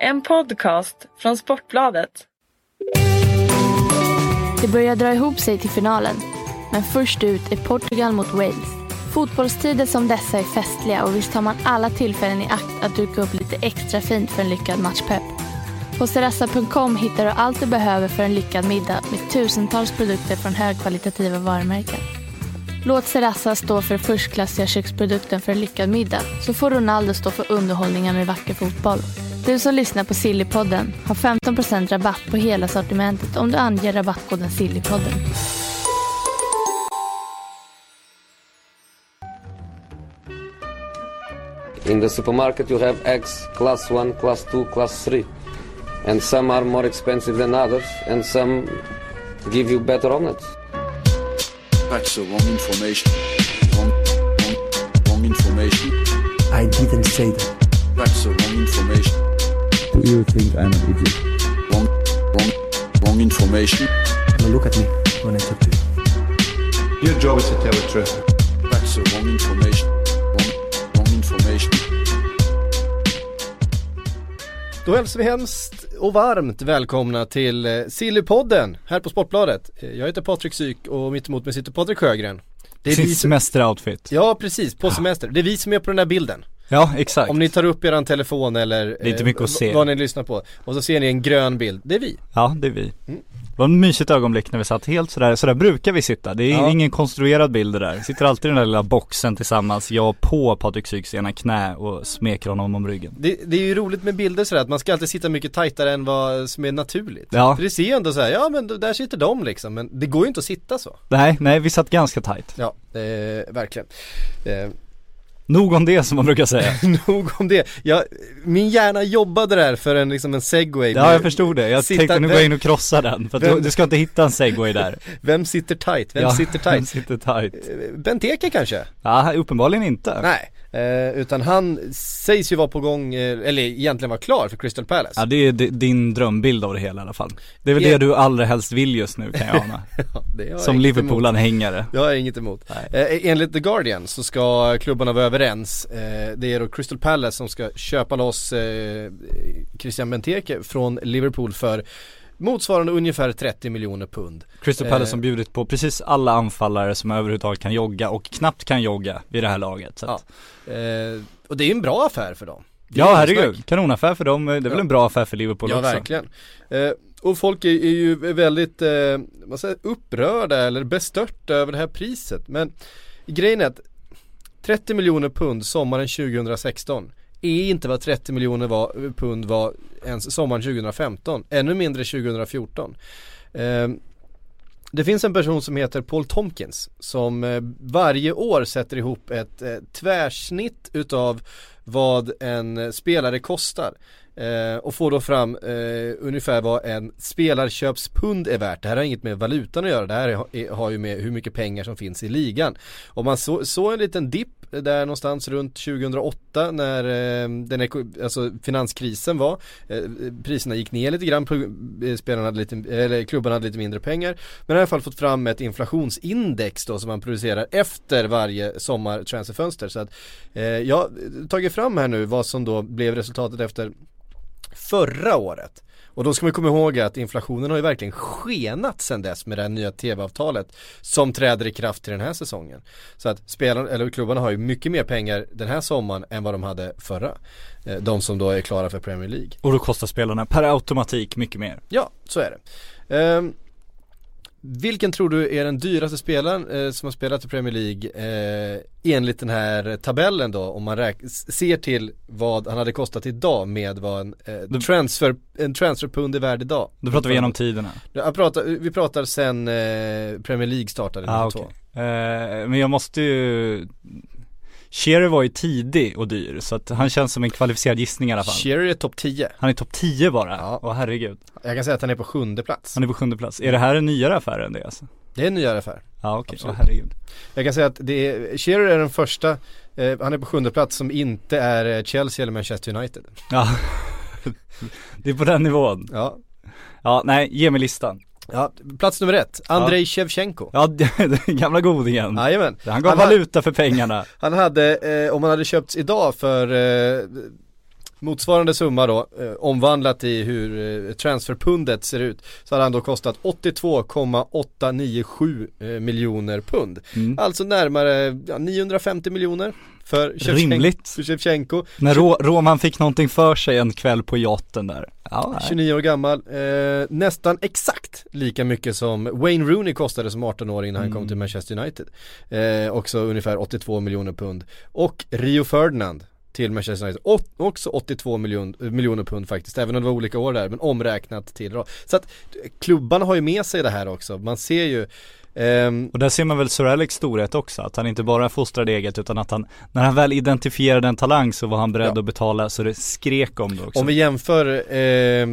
En podcast från Sportbladet. Det börjar dra ihop sig till finalen. Men först ut är Portugal mot Wales. Fotbollstider som dessa är festliga och visst tar man alla tillfällen i akt att duka upp lite extra fint för en lyckad matchpepp. På serassa.com hittar du allt du behöver för en lyckad middag med tusentals produkter från högkvalitativa varumärken. Låt Serassa stå för förstklassiga köksprodukten för en lyckad middag så får Ronaldo stå för underhållningen med vacker fotboll. Du som lyssnar på Sillypodden har 15% rabatt på hela sortimentet om du anger rabattkoden Sillypodden. In the supermarket, you have eggs class 1, class 2, class 3. And some are more expensive than others, and some give you better omelets. That's the wrong information. Wrong, wrong, wrong information. I didn't say that. That's the wrong information. Do you think I'm an idiot? Wrong, wrong, wrong information. Now look at me when I talk to you. Your job is to tell the truth. That's the wrong information. Wrong, wrong information. Då hälsar vi hemskt och varmt välkomna till eh, Sillypodden här på Sportbladet. Eh, Jag heter Patrik Syk och mitt emot mig sitter Patrik Sjögren. Det är Sin vi som, semesteroutfit. ja precis, på semester. Det är vi som är på den här bilden. Ja, exakt. Om ni tar upp eran telefon eller Det är inte mycket att se. vad ni lyssnar på och så ser ni en grön bild. Det är vi. Ja, det är vi. Mm. Det var ett mysigt ögonblick när vi satt helt sådär, sådär brukar vi sitta. Det är Ja. ingen konstruerad bild det där. Sitter alltid i den där lilla boxen tillsammans, jag på Patrik Syks ena knä och smeker honom om ryggen. Det, det är ju roligt med bilder sådär att man ska alltid sitta mycket tajtare än vad som är naturligt. Ja. För det ser ju ändå såhär, ja men där sitter de liksom. Men det går ju inte att sitta så. Nej, nej vi satt ganska tajt. Ja, eh, verkligen. Eh, Nog om det som man brukar säga. nog om det. Jag, min hjärna jobbade där för en, liksom en segway. Ja, jag förstod det. Jag Sitta- tänkte nu går vem- jag in och krossa den. För vem- du, du ska inte hitta en segway där. Vem sitter tight? Vem ja, sitter Vem tight? sitter tajt? Eh, Benteke kanske? Ja, uppenbarligen inte. Nej, eh, utan han sägs ju vara på gång, eh, eller egentligen vara klar för Crystal Palace. Ja, det är di- din drömbild av det hela i alla fall. Det är väl det du allra helst vill just nu kan jag ana. Ja, det jag Som. Liverpool-anhängare. Jag har inget emot. Eh, enligt The Guardian så ska klubbarna vara överens. Eh, det är då Crystal Palace som ska köpa loss Christian Benteke från Liverpool för motsvarande ungefär 30 miljoner pund. Crystal Palace Eh. som bjudit på precis alla anfallare som överhuvudtaget kan jogga och knappt kan jogga vid det här laget. Så Ja. Eh, och det är en bra affär för dem. Ja herregud, kanonaffär för dem, det är väl Ja. en bra affär för Liverpool Ja också. verkligen. Eh, och folk är, är ju väldigt, eh, säger, upprörda eller bestörta över det här priset. Men grejen är att 30 miljoner pund sommaren 2016 är inte vad 30 miljoner var, pund var ens sommaren 2015. Ännu mindre 2014. Eh, det finns en person som heter Paul Tomkins som eh, varje år sätter ihop ett eh, tvärsnitt utav vad en eh, spelare kostar. Ehm, och får då fram eh, ungefär vad en spelarköpspund är värt. Det här har inget med valutan att göra, det här har ju med hur mycket pengar som finns i ligan. Om man såg en liten dipp där någonstans runt 2008 när eh, den alltså finanskrisen var. Eh, priserna gick ner lite grann, eh, spelarna hade lite, eller klubbarna hade lite mindre pengar. Men i alla fall fått fram ett inflationsindex då som man producerar efter varje sommartransferfönster. Så att eh, jag har tagit fram här nu vad som då blev resultatet efter förra året. Och då ska man komma ihåg att inflationen har ju verkligen skenat sedan dess med det här nya tv-avtalet som träder i kraft till den här säsongen. Så att spelarna, eller klubbarna har ju mycket mer pengar den här sommaren än vad de hade förra. Eh, De som då är klara för Premier League. Och då kostar spelarna per automatik mycket mer. Ja, så är det. Ehm, vilken tror du är den dyraste spelaren eh, som har spelat i Premier League eh, enligt den här tabellen då om man ser till vad han hade kostat idag med vad en, eh, transfer, en transferpund är värd idag? Då pratar vi genom tiderna. Jag pratar, vi pratar sen eh, Premier League startade Ah, 92. okej. Eh, men jag måste ju Shearer var ju tidig och dyr så att han känns som en kvalificerad gissning i alla fall. Shearer är topp 10. Han är topp 10 bara. Ja. Åh herregud. Jag kan säga att han är på sjunde plats. Han är på sjunde plats. Är det här en nyare affär än det alltså? Det är en nyare affär. Ja okej, Absolut. åh herregud. Jag kan säga att det är, Shearer är den första, eh, han är på sjunde plats som inte är eh, Chelsea eller Manchester United. Ja. det är på den nivån. Ja. Ja, nej, ge mig listan. Ja, plats nummer ett, Andrei Shevchenko. Ja, gamla godingen. Jajamän. Han gav Han valuta för pengarna. Han hade, eh, om han hade köpts idag för eh, motsvarande summa då, eh, omvandlat i hur eh, transferpundet ser ut, så hade han då kostat 82,897 eh, miljoner pund. Mm. Alltså närmare ja, 950 miljoner för Shevchenko. Rimligt. För Shevchenko. När Rå, Roman fick någonting för sig en kväll på yachten där. Ja, nej. 29 år gammal, eh, nästan exakt lika mycket som Wayne Rooney kostade som 18-åring när han Mm. kom till Manchester United. Eh, också ungefär 82 miljoner pund. Och Rio Ferdinand till Manchester United, och, också 82 miljon, eh, miljoner pund faktiskt, även om det var olika år där, men omräknat till då. Så att klubbarna har ju med sig det här också, man ser ju ehm, Och där ser man väl Sir Alex storhet också, att han inte bara fostrade eget utan att han, när han väl identifierade en talang så var han beredd Ja. att betala så det skrek om det också. Om vi jämför eh,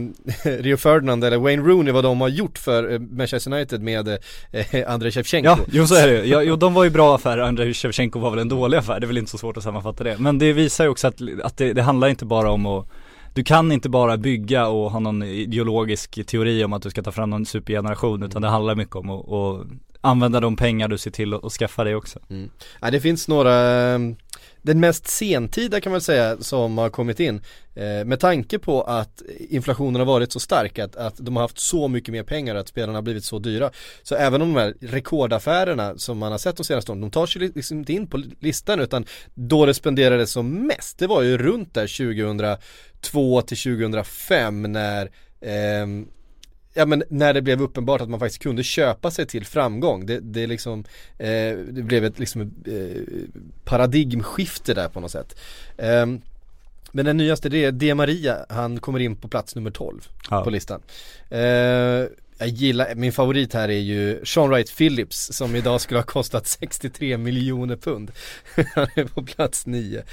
Rio Ferdinand eller Wayne Rooney vad de har gjort för eh, Manchester United med eh, Andrei Shevchenko Ja, jo så är det ja, jo de var ju bra affärer, Andrei Shevchenko var väl en dålig affär, det är väl inte så svårt att sammanfatta det. Men det visar ju också att, att det, det handlar inte bara om att du kan inte bara bygga och ha någon ideologisk teori om att du ska ta fram någon supergeneration utan det handlar mycket om att, att använda de pengar du ser till att skaffa dig också. Mm. Ja, det finns några, ehm, den mest sentida kan man säga som har kommit in eh, med tanke på att inflationen har varit så stark att, att de har haft så mycket mer pengar att spelarna har blivit så dyra. Så även om de här rekordaffärerna som man har sett de senaste åren, de tar sig liksom inte in på listan utan då det spenderades som mest, det var ju runt där 2002 till 2005 när eh, Ja men när det blev uppenbart att man faktiskt kunde köpa sig till framgång. Det, det liksom, eh, det blev ett liksom, eh, paradigmskifte där på något sätt. Ehm, men den nyaste det är Di Maria, han kommer in på plats nummer 12 Ja. på listan. Eh, jag gillar, min favorit här är ju Sean Wright Phillips som idag skulle ha kostat 63 miljoner pund. han är på plats 9.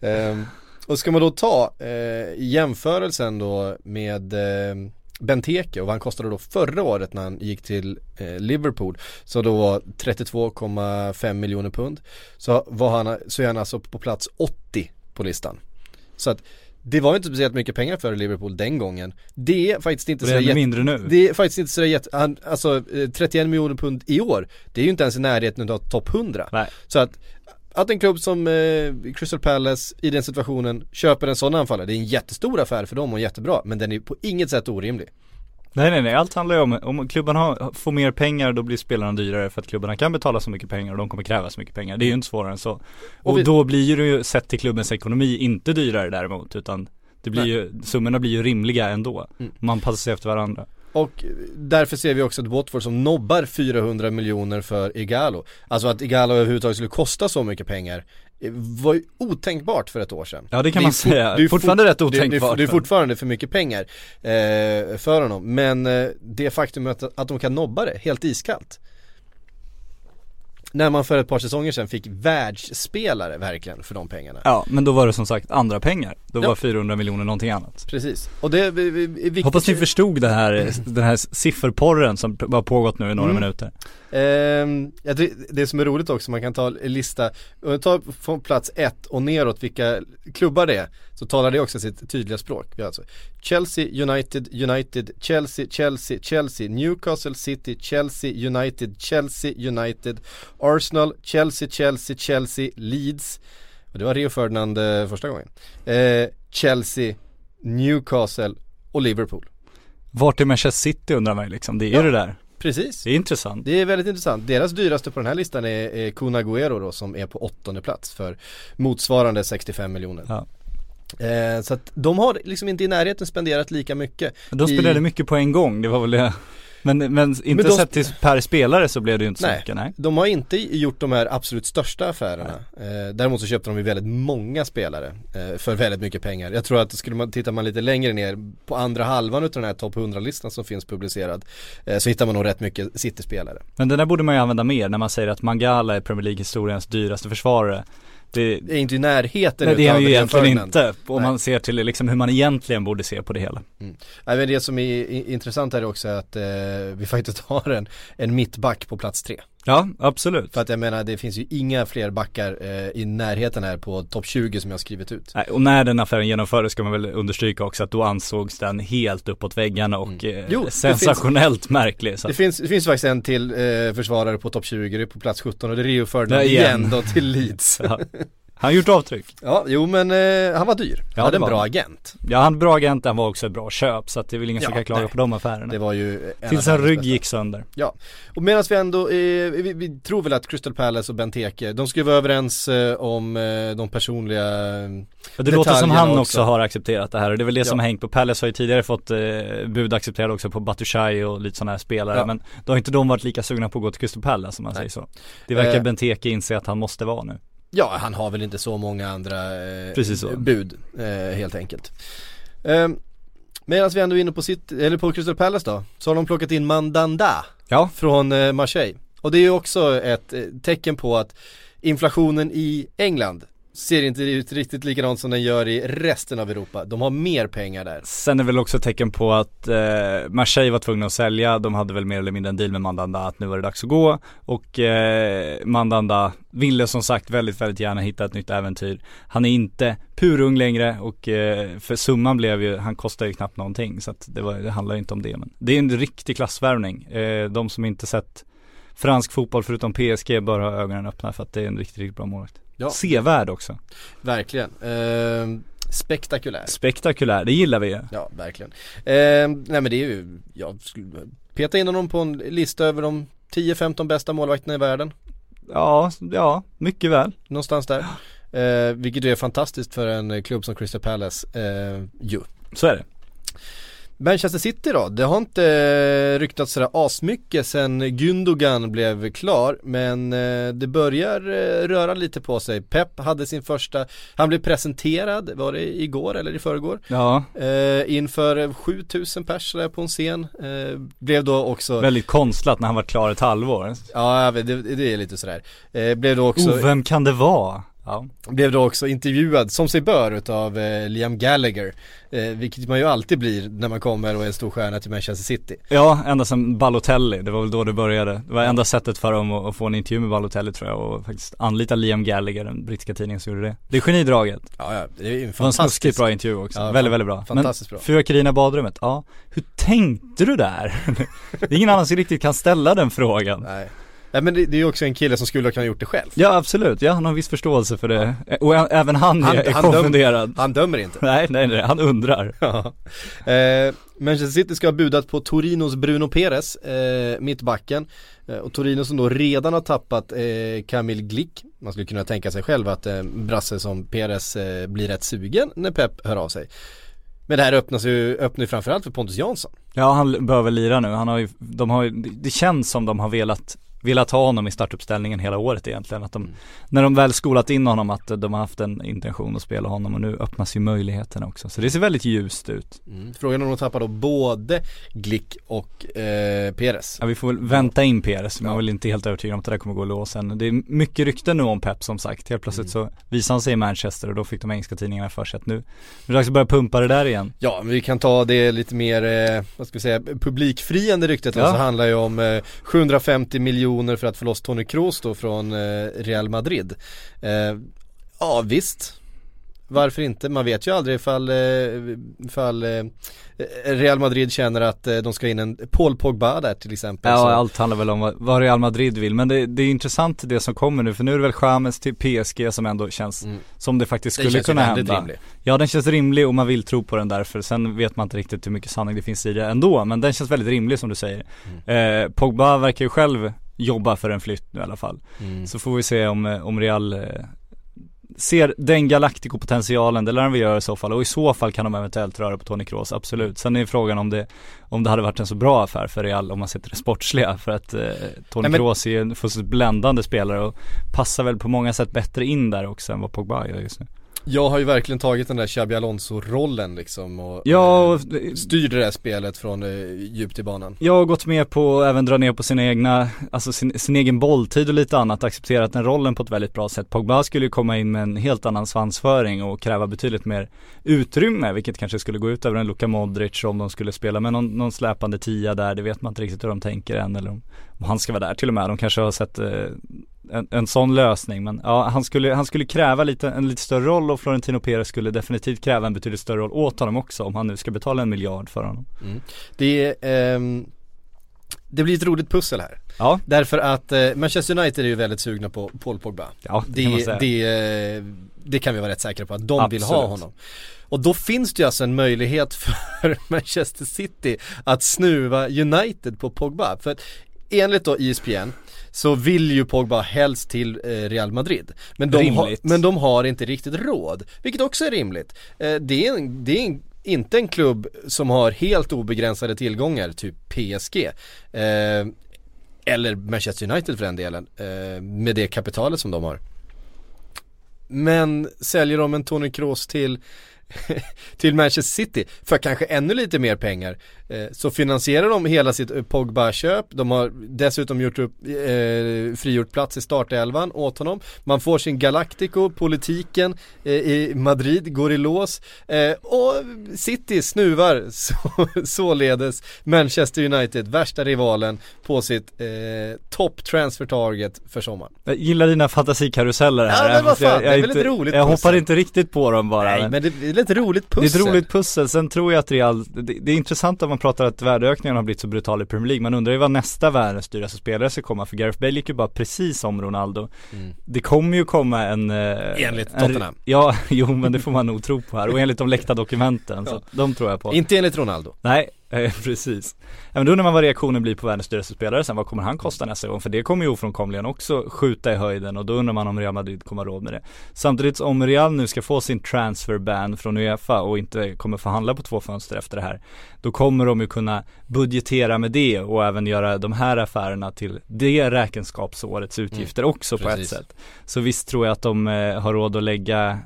Ehm, och ska man då ta eh, jämförelsen då med eh, Benteke och vad han kostade då förra året när han gick till eh, Liverpool så då var 32,5 miljoner pund så, var han, så är han alltså på plats 80 på listan. Så att det var inte speciellt mycket pengar för Liverpool den gången. Det är faktiskt inte så jätte- mindre nu. det är faktiskt inte så jätte, han, alltså eh, 31 miljoner pund i år, det är ju inte ens i närheten av topp 100. Nej. Så att, att en klubb som eh, Crystal Palace i den situationen köper en sån anfallare, det är en jättestor affär för dem och jättebra, men den är på inget sätt orimlig. Nej nej nej, allt handlar ju om, om klubbarna har, får mer pengar då blir spelarna dyrare för att klubbarna kan betala så mycket pengar och de kommer kräva så mycket pengar. Det är ju inte svårare än så. Och, vi- då blir det ju sett till klubbens ekonomi inte dyrare däremot utan det blir Nej. ju, summorna blir ju rimliga ändå. Mm. Man passar sig efter varandra. Och därför ser vi också att Watford som nobbar 400 miljoner för Igalo. Alltså att Igalo överhuvudtaget skulle kosta så mycket pengar eh, var ju otänkbart för ett år sedan. Ja det kan är man säga. det är Fortfarande fort- rätt det- Det, otänkbart. det är fortfarande för mycket pengar eh, för honom. Men eh, det faktum att, att de kan nobba det helt iskallt. När man för ett par säsonger sedan fick världsspelare verkligen för de pengarna. Ja men då var det som sagt andra pengar. Då Ja. var 400 miljoner någonting annat. Precis. Och det är, viktigt. Hoppas ni förstod det här, den här sifferporren som har pågått nu i några Mm. minuter. Ja, det, det som är roligt också, man kan ta lista, tar från plats ett och neråt vilka klubbar det är, så talar det också sitt tydliga språk. Vi har alltså Chelsea, United, United, Chelsea, Chelsea, Chelsea, Newcastle City, Chelsea, United, Chelsea, United, Arsenal, Chelsea, Chelsea, Chelsea, Leeds, och det var Rio Ferdinand eh, första gången, eh, Chelsea, Newcastle och Liverpool. Vart är Manchester City undrar man liksom, det är ju Ja. det där. Precis. Det är intressant. Det är väldigt intressant. Deras dyraste på den här listan är, är Kun Agüero då som är på åttonde plats för motsvarande 65 miljoner. Ja. Eh, så att de har liksom inte i närheten spenderat lika mycket. De spelade i- mycket på en gång, det var väl det. Men, men inte de- sett till per spelare så blev det ju inte så Nej. mycket, nej. De har inte gjort de här absolut största affärerna. Eh, däremot så köpte de ju väldigt många spelare eh, för väldigt mycket pengar. Jag tror att skulle man, tittar man lite längre ner på andra halvan utav den här topp 100-listan som finns publicerad eh, så hittar man nog rätt mycket City-spelare. Men den där borde man ju använda mer när man säger att Mangala är Premier League-historiens dyraste försvarare. Det, Det är inte i närheten nej, det är ju egentligen inte. Om Nej. man ser till liksom hur man egentligen borde se på det hela. Nej, men det som är intressant här är också att eh, vi faktiskt har en, en mittback på plats tre. Ja, absolut. För att jag menar det finns ju inga fler backar eh, i närheten här på topp 20 som jag har skrivit ut. Nej, Och när den affären genomfördes ska man väl understryka också att då ansågs den helt uppåt väggarna och eh, Mm. Jo, det sensationellt märklig. Så. Det finns, det finns faktiskt en till eh, försvarare på topp 20, det är på plats 17 och det är Rio Ferdinand igen. igen. då till Leeds. Ja. Han gjort avtryck. Ja, jo men eh, han var dyr. Ja, han hade en bra han. agent. Ja han bra agent, han var också ett bra köp så att det är väl ingen som Ja, kan klaga nej. på de affärerna. Det var ju Tills världens rygg bästa. gick sönder. Ja, och medan vi ändå, eh, vi, vi tror väl att Crystal Palace och Benteke, de skulle vara överens eh, om eh, de personliga Ja, det låter som han också. också. har accepterat det här och det är väl det som Ja. har hängt på Palace har ju tidigare fått eh, bud accepterade också på Batshuayi och lite sådana här spelare Ja. men då har inte de varit lika sugna på att gå till Crystal Palace om man Nej. säger så. Det verkar Eh. Benteke inse att han måste vara nu. Ja, han har väl inte så många andra eh, så. bud eh, helt enkelt. Eh, Medan vi ändå är inne på, sitt, eller på Crystal Palace då, så har de plockat in Mandanda Ja. från eh, Marseille. Och det är ju också ett eh, tecken på att inflationen i England ser inte ut riktigt likadant som den gör i resten av Europa. De har mer pengar där. Sen är väl också ett tecken på att eh, Marseille var tvungna att sälja, de hade väl mer eller mindre en deal med Mandanda att nu var det dags att gå och eh, Mandanda ville som sagt väldigt, väldigt gärna hitta ett nytt äventyr. Han är inte purung längre och eh, för summan blev ju, han kostar ju knappt någonting så att det, var, det handlar ju inte om det men det är en riktig klassvärvning. Eh, de som inte sett fransk fotboll förutom PSG bör ha ögonen öppna för att det är en riktigt, riktigt bra målvakt. Ja. Sevärd också. Verkligen. Eh, spektakulär. Spektakulär, det gillar vi. Ja, verkligen. Eh, nej men det är ju, jag skulle peta in honom på en lista över de 10-15 bästa målvakterna i världen. Ja, ja, mycket väl. Någonstans där. Eh, vilket är fantastiskt för en klubb som Crystal Palace eh, ju. Så är det. Manchester City då, det har inte ryktats sådär asmycket sen Gündogan blev klar men eh, det börjar eh, röra lite på sig. Pep hade sin första, han blev presenterad, var det igår eller i förrgår? Ja, Eh, inför 7000 pers på en scen. Eh, blev då också, väldigt konstlat när han var klar ett halvår. ja det, det är lite sådär. Eh, blev då också Oh, vem kan det vara? Ja. blev då också intervjuad som sig bör utav eh, Liam Gallagher. Eh, vilket man ju alltid blir när man kommer och är en stor stjärna till Manchester City. ja, ända sedan Balotelli, det var väl då det började. Det var enda sättet för dem att, att få en intervju med Balotelli tror jag och faktiskt anlita Liam Gallagher, den brittiska tidningen som gjorde det. Det är genidraget. Ja, ja det är ju en Det var en fantastisk bra intervju också, Ja, väldigt, väldigt bra. fantastiskt Men bra. Fyrverkerierna i badrummet, ja, hur tänkte du där? det är ingen annan som riktigt kan ställa den frågan. Nej. Nej men det, det är ju också en kille som skulle ha kunnat gjort det själv. Ja absolut, ja han har viss förståelse för det. Och även han, Han- är, han döm- konfunderad. Han dömer inte. Nej, nej, nej, han undrar. Ja. eh, Manchester City ska ha budat på Torinos Bruno Perez, eh, mittbacken. Eh, och Torino som då redan har tappat eh, Kamil Glick. Man skulle kunna tänka sig själv att eh, brasse som Perez eh, blir rätt sugen när Pep hör av sig. Men det här öppnas ju, öppnar ju framförallt för Pontus Jansson. Ja han väl lira nu, han har ju, de har ju, det känns som de har velat, velat ha honom i startuppställningen hela året egentligen. Att de, Mm. när de väl skolat in honom att de har haft en intention att spela honom och nu öppnas ju möjligheterna också. Så det ser väldigt ljust ut. Frågan är om de tappar då både Glick och eh, Perez. Ja vi får väl vänta in Peres, Ja. jag är väl inte helt övertygad om att det där kommer gå låsa än. Det är mycket rykten nu om Pep som sagt. Helt plötsligt Mm. så visade han sig i Manchester och då fick de engelska tidningarna för sig att nu, nu är det dags att börja pumpa det där igen. Ja, vi kan ta det lite mer, eh, vad ska vi säga, publikfriande ryktet Ja. så handlar ju om eh, 750 miljoner för att få loss Toni Kroos då från eh, Real Madrid. Eh, ja visst, varför inte? Man vet ju aldrig ifall, eh, ifall Real Madrid känner att de ska in en Paul Pogba där till exempel. Ja, så. allt handlar väl om vad, Real Madrid vill. Men det, det är intressant det som kommer nu, för nu är det väl Chamez till PSG som ändå känns Mm. som det faktiskt Det skulle ju kunna hända. rimlig. Ja, den känns rimlig och man vill tro på den därför. Sen vet man inte riktigt hur mycket sanning det finns i det ändå, men den känns väldigt rimlig som du säger. Mm. Eh, Pogba verkar ju själv jobba för en flytt nu i alla fall. Mm. Så får vi se om, eh, om Real eh, ser den Galactico-potentialen, det lär väl göra i så fall och i så fall kan de eventuellt röra på Toni Kroos, absolut. Sen är frågan om det, om det hade varit en så bra affär för Real om man sätter det sportsliga för att eh, Toni men- Kroos är en fullständigt bländande spelare och passar väl på många sätt bättre in där också än vad Pogba gör just nu. Jag har ju verkligen tagit den där Xabi Alonso-rollen liksom och Ja, eh, och styr det där spelet från eh, djupt i banan. Jag har gått med på att även dra ner på sina egna, alltså sin, sin egen bolltid och lite annat, accepterat den rollen på ett väldigt bra sätt. Pogba skulle ju komma in med en helt annan svansföring och kräva betydligt mer utrymme, vilket kanske skulle gå ut över en Luka Modric om de skulle spela med någon, någon släpande tia där, det vet man inte riktigt hur de tänker än eller om, om han ska vara där till och med. De kanske har sett eh, en, en sån lösning men ja, han skulle, han skulle kräva lite, en lite större roll och Florentino Perez skulle definitivt kräva en betydligt större roll åt honom också om han nu ska betala en miljard för honom. Det är, ehm, det blir ett roligt pussel här. Ja, Därför att eh, Manchester United är ju väldigt sugna på Paul Pogba. ja det, kan man Det, säga. det, eh, det kan vi vara rätt säkra på att de vill ha Absolut. honom. Och då finns det ju alltså en möjlighet för Manchester City att snuva United på Pogba. För att enligt då E ESPN så vill ju Pogba helst till eh, Real Madrid. Men de, har, Rimligt. men de har inte riktigt råd, vilket också är rimligt. Eh, det är, en, det är en, inte en klubb som har helt obegränsade tillgångar, typ PSG. Eh, eller Manchester United för den delen, med det kapitalet som de har. Men säljer de en Tony Kroos till till Manchester City för kanske ännu lite mer pengar så finansierar de hela sitt eh, Pogba-köp. De har dessutom gjort upp, eh, frigjort plats i startelvan åt honom. Man får sin Galactico, politiken eh, i Madrid går i lås eh, och City snuvar så, således Manchester United, värsta rivalen, på sitt eh, top transfer target för sommaren. Jag gillar dina fantasikaruseller här. Ja, men vad Fast jag- fan, jag det är väl ett roligt Jag pussel. hoppar inte riktigt på dem bara. Nej men det är ett roligt Det är pussel. ett roligt pussel, sen tror jag att Real, det, det är intressant att man pratar att värdeökningen har blivit så brutal i Premier League Man undrar ju vad nästa världens dyraste spelare ska komma för Gareth Bale gick ju bara precis om Ronaldo Mm. Det kommer ju komma en eh, Enligt en- Tottenham. Ja, jo men det får man nog tro på här och enligt de läckta dokumenten, så Ja. att de tror jag på Inte enligt Ronaldo. Nej, eh, precis. Men då undrar man vad reaktionen blir på världens dyraste spelare sen, vad kommer han kosta nästa gång? För det kommer ju ofrånkomligen också skjuta i höjden och då undrar man om Real Madrid kommer ha råd med det. Samtidigt om Real nu ska få sin transfer ban från Uefa och inte kommer förhandla på två fönster efter det här, då kommer de ju kunna budgetera med det och även göra de här affärerna till det räkenskapsårets utgifter också på ett precis. sätt. Så visst tror jag att de eh, har råd att lägga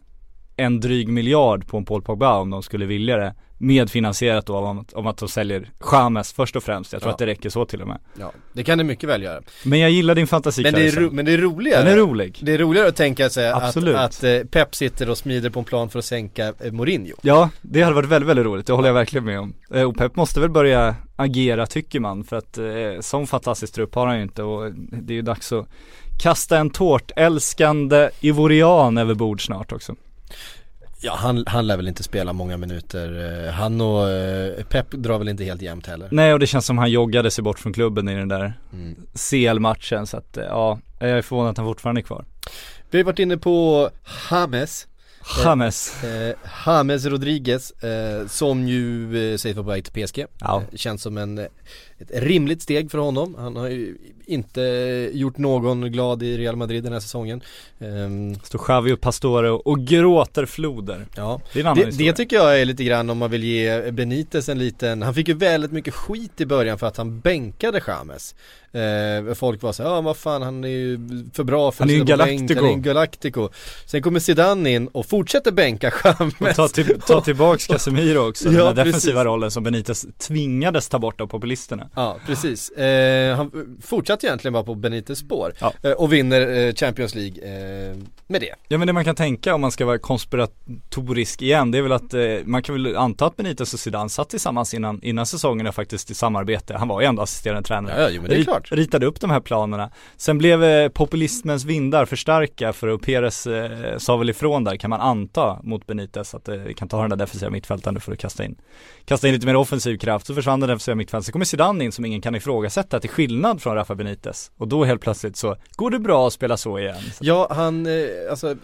en dryg miljard på en Paul Pogba om de skulle vilja det Medfinansierat då om, om att de säljer Chamez först och främst, jag tror Ja. att det räcker så till och med Ja, det kan det mycket väl göra. Men jag gillar din fantasi Men det, är ro, men det är roligare. Den är rolig Det är roligare att tänka sig att, Absolut. att eh, Pep sitter och smider på en plan för att sänka eh, Mourinho. Ja, det hade varit väldigt, väldigt roligt, det håller jag verkligen med om Eh, Och Pep måste väl börja agera tycker man, för att eh, sån fantastisk trupp har han ju inte och det är ju dags att kasta en tårtälskande Ivorian över bord snart också Ja, han, han lär väl inte spela många minuter. Eh, Han och eh, Pep drar väl inte helt jämnt heller. Nej och det känns som han joggade sig bort från klubben i den där Mm. CL-matchen så att eh, ja, jag är förvånad att han fortfarande är kvar Vi har varit inne på James, James eh, James Rodriguez, eh, som ju eh, sägs vara på väg till PSG. Ja. Eh, känns som en, ett rimligt steg för honom. Han har ju inte gjort någon glad i Real Madrid den här säsongen. Ehm, Står Xavi och Pastore och, gråter floder. Ja, Det är en annan Det, det tycker jag är lite grann om man vill ge Benitez en liten, han fick ju väldigt mycket skit i början för att han bänkade James. Eh, Folk var så här, ja vad fan han är ju för bra för ju att sitta på bänk, han är en Galactico. Sen kommer Zidane in och fortsätter bänka James. Och ta, till, ta tillbaks Casemiro också, Ja, den där defensiva precis. rollen som Benitez tvingades ta bort av populisterna Ja precis, eh, han fortsatte egentligen bara på Benitez spår Ja. eh, och vinner eh, Champions League eh, med det Ja men det man kan tänka om man ska vara konspiratorisk igen, det är väl att eh, man kan väl anta att Benitez och Zidane satt tillsammans innan, innan säsongen faktiskt i samarbete. Han var ju ändå assisterande tränare. Ja, jo, men det är Rit- klart. Ritade upp de här planerna. Sen blev eh, populismens vindar för starka för att Perez sa väl ifrån där kan man anta mot Benitez att vi kan ta den där defensiva mittfältaren för att kasta in Kasta in lite mer offensiv kraft, så försvann den defensiva mittfältaren. Så kommer Zidane in som ingen kan ifrågasätta till skillnad från Rafa Benitez. Och då helt plötsligt så går det bra att spela så igen. Så Ja han, eh, alltså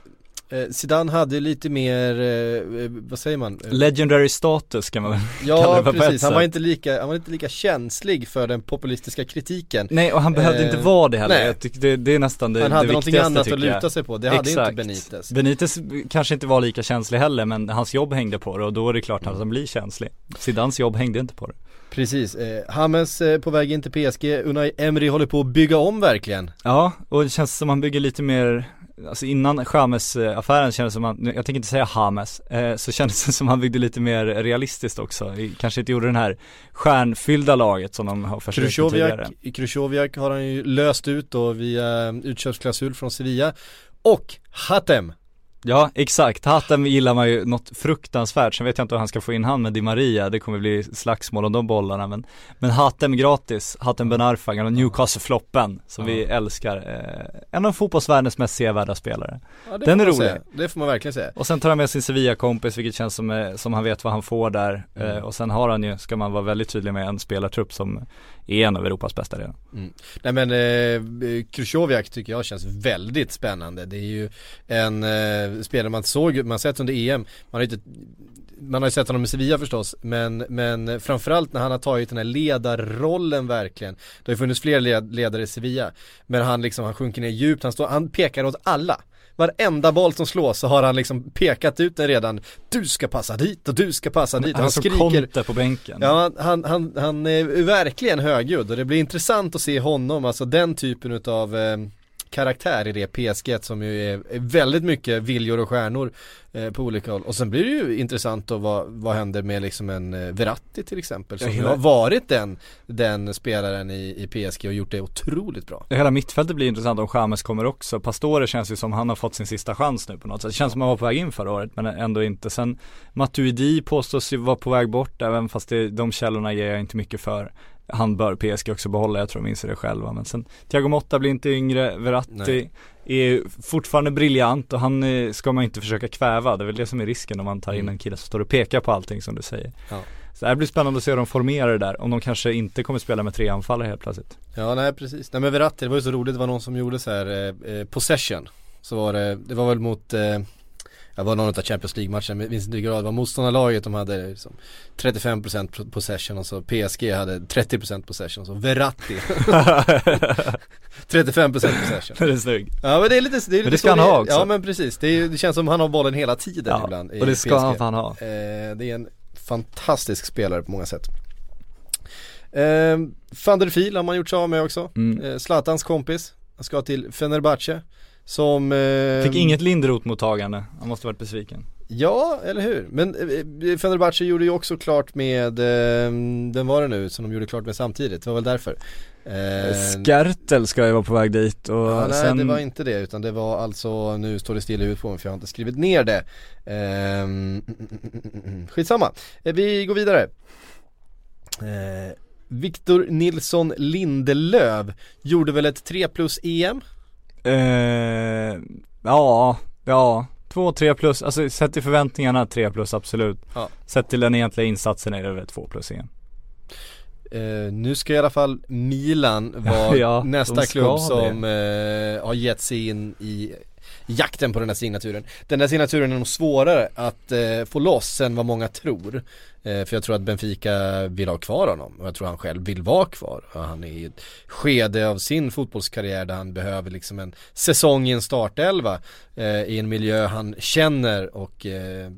eh, Zidane hade lite mer, eh, vad säger man? Legendary status kan man väl kalla Ja det på ett precis, han var, inte lika, han var inte lika känslig för den populistiska kritiken Nej och han behövde Eh, inte vara det heller, nej. jag tycker det, det är nästan det, Han det hade någonting annat att luta sig på, det hade Exakt. inte Benitez Benitez kanske inte var lika känslig heller men hans jobb hängde på det och då är det klart att han blir känslig Zidans jobb hängde inte på det Precis, eh, Hames eh, på väg in till PSG, Unai Emery håller på att bygga om verkligen Ja, och det känns som han bygger lite mer Alltså innan James eh, affären kändes som han, jag tänker inte säga James, eh, så kändes det som han byggde lite mer realistiskt också. Kanske inte gjorde den här stjärnfyllda laget som de har försökt med tidigare. Krychowiak har han ju löst ut då via utköpsklausul från Sevilla Och Hatem Ja exakt, Hatem gillar man ju något fruktansvärt, sen vet jag inte hur han ska få in han med Di Maria, det kommer bli slagsmål om de bollarna men Men Hatem gratis, Hatem Ben Arfa, gamla Newcastle-floppen som Ja. vi älskar, eh, en av fotbollsvärldens mest sevärda spelare Ja, Den är rolig. säga. Det får man verkligen säga. Och sen tar han med sin Sevilla-kompis vilket känns som, eh, som han vet vad han får där Mm. eh, Och sen har han ju, ska man vara väldigt tydlig med, en spelartrupp som är en av Europas bästa redan mm. Nej men eh, Krychowiak tycker jag känns väldigt spännande. Det är ju en eh, spelare man såg, man har sett under EM, man har inte man har ju sett honom i Sevilla förstås, men, men framförallt när han har tagit den här ledarrollen verkligen. Det har ju funnits fler led, ledare i Sevilla, men han liksom, han sjunker ner djupt, han, står, han pekar åt alla. Varenda boll som slås så har han liksom pekat ut den redan. Du ska passa dit och du ska passa dit. Han Han skriker. På bänken Ja, han, han, han är verkligen högljudd och det blir intressant att se honom, alltså den typen utav eh, karaktär i det PSG som ju är, väldigt mycket viljor och stjärnor eh, på olika håll. Och sen blir det ju intressant att vad, vad händer med liksom en eh, Verratti till exempel som hela- har varit den, den spelaren i, i PSG och gjort det otroligt bra. Hela mittfältet blir intressant om Chamez kommer också. Pastore känns ju som han har fått sin sista chans nu på något sätt. Det känns som han var på väg in förra året men ändå inte. Sen Matuidi påstås ju vara på väg bort även fast det, de källorna ger jag inte mycket för. Han bör PSG också behålla, jag tror de inser det själva. Men sen Thiago Motta blir inte yngre, Verratti Nej. är fortfarande briljant och han eh, ska man inte försöka kväva. Det är väl det som är risken om man tar in en kille som står och pekar på allting som du säger. Ja. Så det blir spännande att se hur de formerar det där. Om de kanske inte kommer spela med tre anfallare helt plötsligt. Ja nej precis, nej men Verratti, det var ju så roligt, det var någon som gjorde så här eh, eh, possession Så var det, det var väl mot eh, det var någon av Champions League-matcherna, men minns inte grad, det var motståndarlaget de hade liksom 35% possession och så PSG hade 30% possession, så Verratti 35% possession det är snyggt. Ja men det är lite, det är lite det ska han det, ha också. Ja men precis, det, är, det känns som han har bollen hela tiden Ja, ibland och det ska PSG. han fan ha. Eh, det är en fantastisk spelare på många sätt. Eh, van der Fiel har man gjort sig av med också. Mm. Eh, Zlatans kompis. Han ska till Fenerbahce. Som... Eh, Fick inget Linderoth-mottagande, han måste varit besviken. Ja, eller hur? Men eh, Fenerbahce gjorde ju också klart med, eh, den var det nu som de gjorde klart med samtidigt, det var väl därför. Eh, Skertel ska ju vara på väg dit och Ja, nej sen det var inte det utan det var alltså, nu står det still i huvudet på mig för jag har inte skrivit ner det. Ehm, skitsamma, Eh, vi går vidare. Eh, Victor Nilsson Lindelöv gjorde väl ett 3 plus EM? Eh, Ja, ja, två, tre plus, alltså sett till förväntningarna tre plus absolut. Ja. Sett till den egentliga insatsen är det väl två plus igen. Eh, nu ska i alla fall Milan vara Ja, nästa klubb som eh, har gett sig in i jakten på den här signaturen. Den där signaturen är nog svårare att eh, få loss än vad många tror. Eh, för jag tror att Benfica vill ha kvar honom och jag tror han själv vill vara kvar. Och han är i ett skede av sin fotbollskarriär där han behöver liksom en säsong i en startelva eh, i en miljö han känner och eh,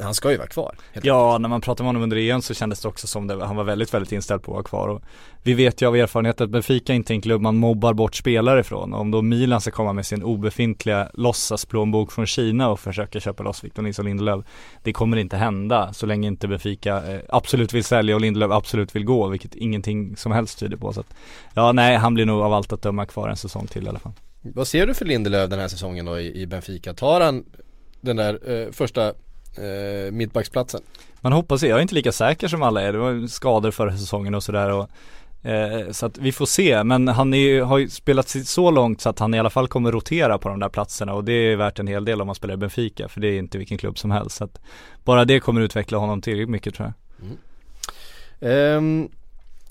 han ska ju vara kvar. helt Ja, när man pratade med honom under EM så kändes det också som det, han var väldigt, väldigt inställd på att vara kvar och vi vet ju av erfarenhet att Benfica inte är en klubb man mobbar bort spelare ifrån och om då Milan ska komma med sin obefintliga låtsasplånbok från Kina och försöka köpa loss Victor Nilsson Lindelöf det kommer inte hända så länge inte Benfica eh, absolut vill sälja och Lindelöf absolut vill gå vilket ingenting som helst tyder på så att ja nej han blir nog av allt att döma kvar en säsong till i alla fall Vad ser du för Lindelöf den här säsongen då i, i Benfica? Tar han den där eh, första eh, mittbacksplatsen? Man hoppas jag är inte lika säker som alla är, det var skador förra säsongen och sådär och eh, Så att vi får se, men han är, har ju spelat sig så långt så att han i alla fall kommer rotera på de där platserna och det är värt en hel del om man spelar i Benfica för det är inte vilken klubb som helst. Så att Bara det kommer utveckla honom tillräckligt mycket tror jag. Ehm,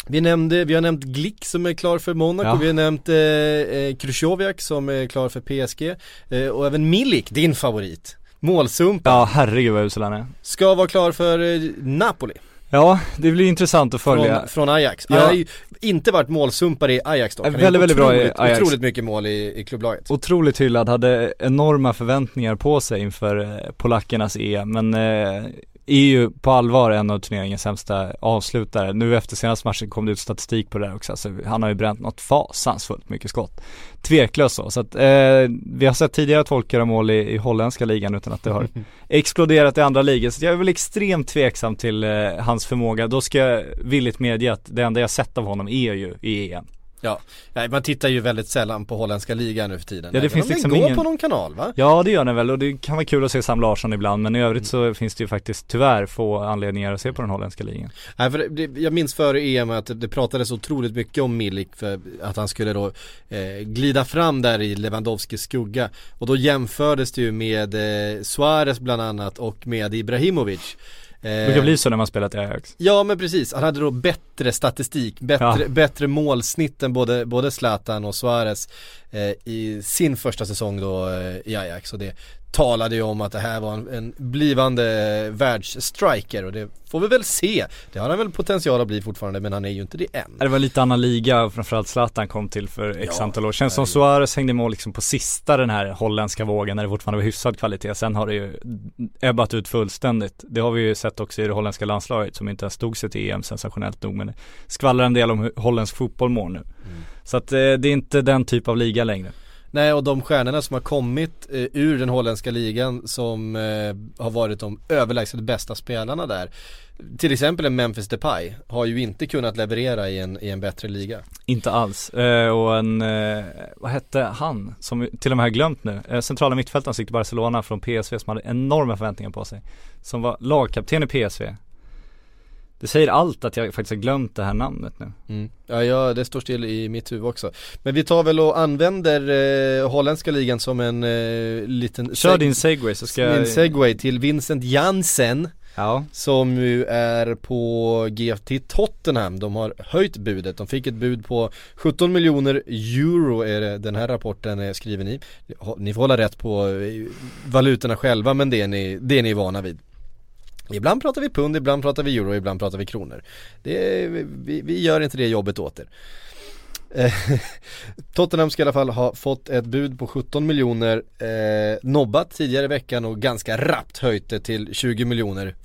vi nämnde, vi har nämnt Glick som är klar för Monaco, Ja. vi har nämnt eh, eh, Krychowiak som är klar för PSG eh, och även Milik, din favorit, målsumpen, Ja herregud vad usel han är ska vara klar för eh, Napoli Ja, det blir intressant att följa från, från Ajax. Ja. Han har ju inte varit målsumpare i Ajax dock, väldigt, väldigt bra i Ajax. otroligt mycket mål i, i klubblaget. Otroligt hyllad, hade enorma förväntningar på sig inför eh, polackernas EM men eh, är ju på allvar en av turneringens sämsta avslutare. Nu efter senaste matchen kom det ut statistik på det där också, alltså, han har ju bränt något fasansfullt mycket skott. Tveklöst så, så att eh, vi har sett tidigare att folk gör mål i, i holländska ligan utan att det har exploderat i andra ligor. Så jag är väl extremt tveksam till eh, hans förmåga. Då ska jag villigt medge att det enda jag sett av honom är ju i EM. Ja, man tittar ju väldigt sällan på holländska ligan nu för tiden. Ja, det finns den liksom ingen- på någon kanal va? Ja det gör den väl och det kan vara kul att se Sam Larsson ibland men i övrigt så finns det ju faktiskt tyvärr få anledningar att se på den holländska ligan. Nej, för det, jag minns före EM att det, det pratades otroligt mycket om Milik för att han skulle då eh, glida fram där i Lewandowskis skugga. Och då jämfördes det ju med eh, Suarez bland annat och med Ibrahimovic. Det Eh, brukar bli så när man spelat i Ajax. Ja men precis, han hade då bättre statistik, bättre, Ja. bättre målsnitt än både, både Zlatan och Suarez eh, i sin första säsong då eh, i Ajax och det talade ju om att det här var en, en blivande världsstriker och det får vi väl se. Det har han väl potential att bli fortfarande men han är ju inte det än. Det var lite annan liga framförallt Zlatan kom till för x Ja, antal år Känns som Suarez hängde med liksom på sista den här holländska vågen när det fortfarande var hyfsad kvalitet. Sen har det ju ebbat ut fullständigt. Det har vi ju sett också i det holländska landslaget som inte ens stod sig till EM sensationellt nog Men det skvallrar en del om hur holländsk fotboll mår nu Så att eh, det är inte den typ av liga längre Nej och de stjärnorna som har kommit eh, ur den holländska ligan som eh, har varit de överlägset bästa spelarna där. Till exempel en Memphis Depay har ju inte kunnat leverera i en, i en bättre liga. Inte alls, eh, och en, eh, vad hette han som till och med har glömt nu? Eh, centrala mittfältaren som gick till Barcelona från PSV som hade enorma förväntningar på sig. Som var lagkapten i PSV det säger allt att jag faktiskt har glömt det här namnet nu Mm. Ja, ja, det står still i mitt huvud också. Men vi tar väl och använder eh, holländska ligan som en eh, liten Kör din segway så ska jag segway till Vincent Jansen Ja, som ju är på GFT Tottenham. De har höjt budet. De fick ett bud på 17 miljoner euro är det den här rapporten är skriven i. Ni får hålla rätt på eh, valutorna själva men det är ni, det är ni vana vid. Ibland pratar vi pund, ibland pratar vi euro, ibland pratar vi kronor. Det vi, vi gör inte det jobbet åt er. Eh, Tottenham ska i alla fall ha fått ett bud på 17 miljoner eh, nobbat tidigare i veckan och ganska rappt höjt det till 20 miljoner.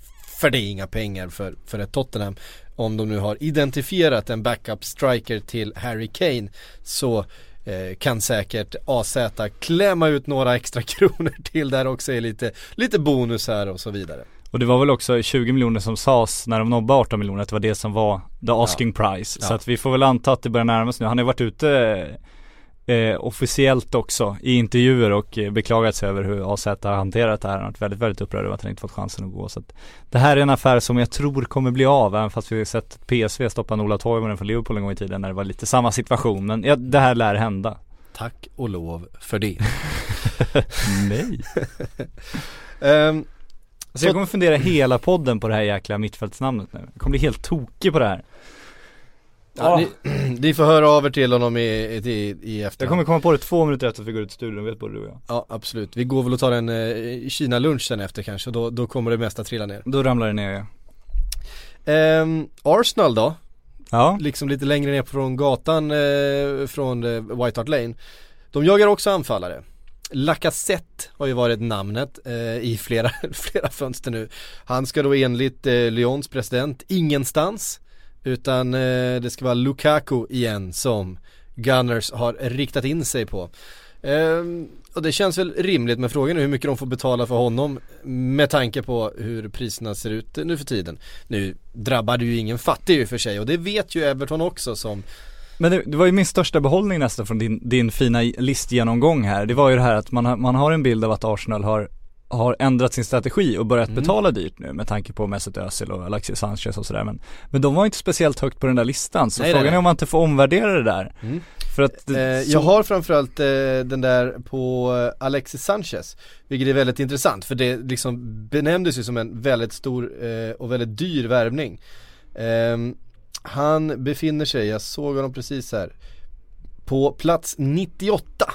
För det är inga pengar för, för ett Tottenham. Om de nu har identifierat en backup striker till Harry Kane så eh, kan säkert AZ klämma ut några extra kronor till där också är lite, lite bonus här och så vidare och det var väl också 20 miljoner som sades när de nobbade 18 miljoner att det var det som var the asking price Ja. Så att vi får väl anta att det börjar närma sig nu, han har ju varit ute eh, officiellt också i intervjuer och eh, beklagat sig över hur AZ har hanterat det här. Han har varit väldigt, väldigt upprörd över att han inte fått chansen att gå. Så att det här är en affär som jag tror kommer bli av, även fast vi har sett PSV stoppa Ola Toivonen från Liverpool en gång i tiden när det var lite samma situation. Men ja, det här lär hända. Tack och lov för det. Nej. Ehm, Så jag kommer fundera hela podden på det här jäkla mittfältsnamnet nu. Jag kommer bli helt tokig på det här. ja, ni, ni får höra av er till honom i, i, i, i Jag efterhand. kommer komma på det två minuter efter att vi går ut i studion, vet både du och jag. Ja absolut, vi går väl och tar en eh, Kina-lunch sen efter kanske, då, då kommer det mesta trilla ner. Då ramlar det ner ja. Ehm, Arsenal då, Ja, liksom lite längre ner från gatan eh, från eh, White Hart Lane. De jagar också anfallare. Lacazette har ju varit namnet eh, i flera, flera fönster nu. Han ska då enligt eh, Lyons president ingenstans utan eh, det ska vara Lukaku igen som Gunners har riktat in sig på. Eh, och det känns väl rimligt med frågan är hur mycket de får betala för honom med tanke på hur priserna ser ut nu för tiden. Nu drabbar det ju ingen fattig i och för sig och det vet ju Everton också som men det, det var ju min största behållning nästan från din, din fina listgenomgång här. Det var ju det här att man har, man har en bild av att Arsenal har har ändrat sin strategi och börjat Mm. betala dyrt nu med tanke på Mesut Özil och Alexis Sanchez och sådär men, men de var inte speciellt högt på den där listan så Nej, frågan nej, är om man inte får omvärdera det där. Mm. För att Eh, det, jag har framförallt eh, den där på eh, Alexis Sanchez Vilket är väldigt intressant för det liksom benämndes ju som en väldigt stor eh, och väldigt dyr värvning Ehm, Han befinner sig, jag såg honom precis här På plats 98